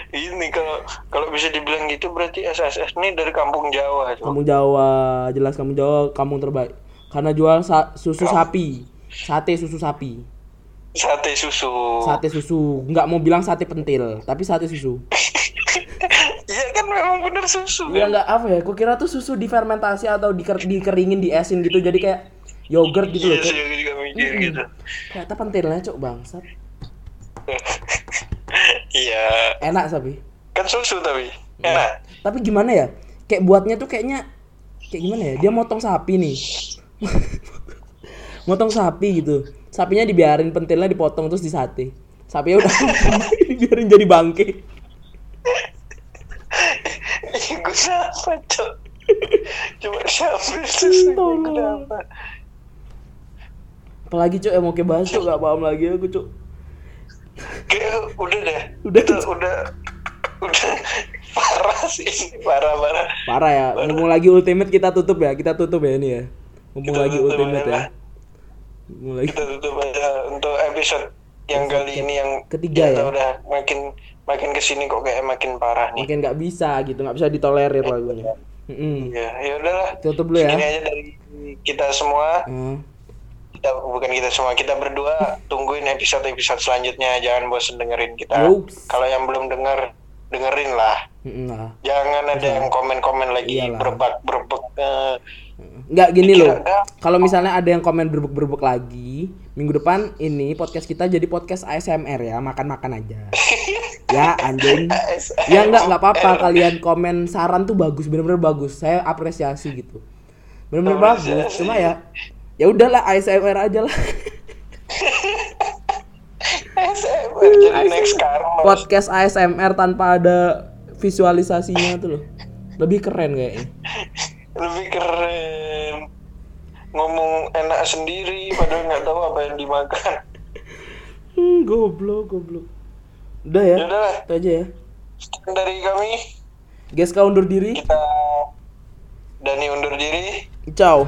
S2: Ini kalau kalau bisa dibilang gitu berarti SSS ini dari kampung Jawa, Cuk.
S1: Kampung Jawa, jelas kampung Jawa kampung terbaik. Karena jual sa- susu sapi, sate susu sapi,
S2: Sate susu.
S1: sate susu. Nggak mau bilang sate pentil, tapi sate susu.
S2: Memang bener susu kan?
S1: nggak apa ya? Kukira tuh susu difermentasi atau diker dikeringin, diesin gitu jadi kayak yogurt gitu loh.
S2: Iya aku juga mikir
S1: Mm-mm.
S2: gitu.
S1: apa pentilnya cok bangsat.
S2: Iya,
S1: Enak tapi.
S2: kan susu tapi.
S1: Iya.
S2: Enak.
S1: Tapi gimana ya? Kayak buatnya tuh kayaknya kayak gimana ya? Dia motong sapi nih. motong sapi gitu. Sapinya dibiarin pentilnya dipotong terus disate. Sapinya udah dibiarin jadi bangke.
S2: Gue siapa, Cok? Cuma siapa susu
S1: Tolong.
S2: kenapa?
S1: Apalagi cok yang mau kayak bahas cok gak paham lagi aku cok.
S2: Kayak udah deh.
S1: Udah.
S2: Itu udah udah parah sih parah parah.
S1: Parah ya. Ngomong lagi ultimate kita tutup ya. Kita tutup ya ini ya. Ngomong
S2: Kita
S1: lagi ultimate ya. Ngomong lagi.
S2: Kita tutup aja untuk episode yang kali ini yang
S1: ketiga ya?
S2: udah makin makin ke sini kok kayak makin parah nih.
S1: Makin nggak bisa gitu, nggak bisa ditolerir lagunya. Mm-mm.
S2: Ya, ya udahlah.
S1: Tutup dulu ya.
S2: Aja dari kita semua.
S1: Hmm.
S2: Kita bukan kita semua, kita berdua tungguin episode-episode selanjutnya. Jangan bosen dengerin kita. Kalau yang belum denger, dengerin lah.
S1: Lah.
S2: Jangan ada yang komen-komen lagi
S1: Iyalah.
S2: berbak-berbek. eh,
S1: Nggak gini loh. Kalau misalnya ada yang komen berbek-berbek lagi, minggu depan ini podcast kita jadi podcast ASMR ya, makan-makan aja. ya anjing. Ya enggak nggak apa-apa kalian komen saran tuh bagus, bener-bener bagus. Saya apresiasi gitu. Bener-bener bagus. Cuma ya ya udahlah ASMR aja lah.
S2: ASMR jadi next karma.
S1: Podcast ASMR tanpa ada visualisasinya tuh loh. Lebih keren kayaknya.
S2: Lebih keren. Ngomong enak sendiri padahal nggak tahu apa yang dimakan.
S1: Hmm, goblok, goblok. Udah ya.
S2: Ya udahlah,
S1: Itu aja ya.
S2: sekian dari kami.
S1: Geska undur diri.
S2: Kita Dani undur diri.
S1: Ciao.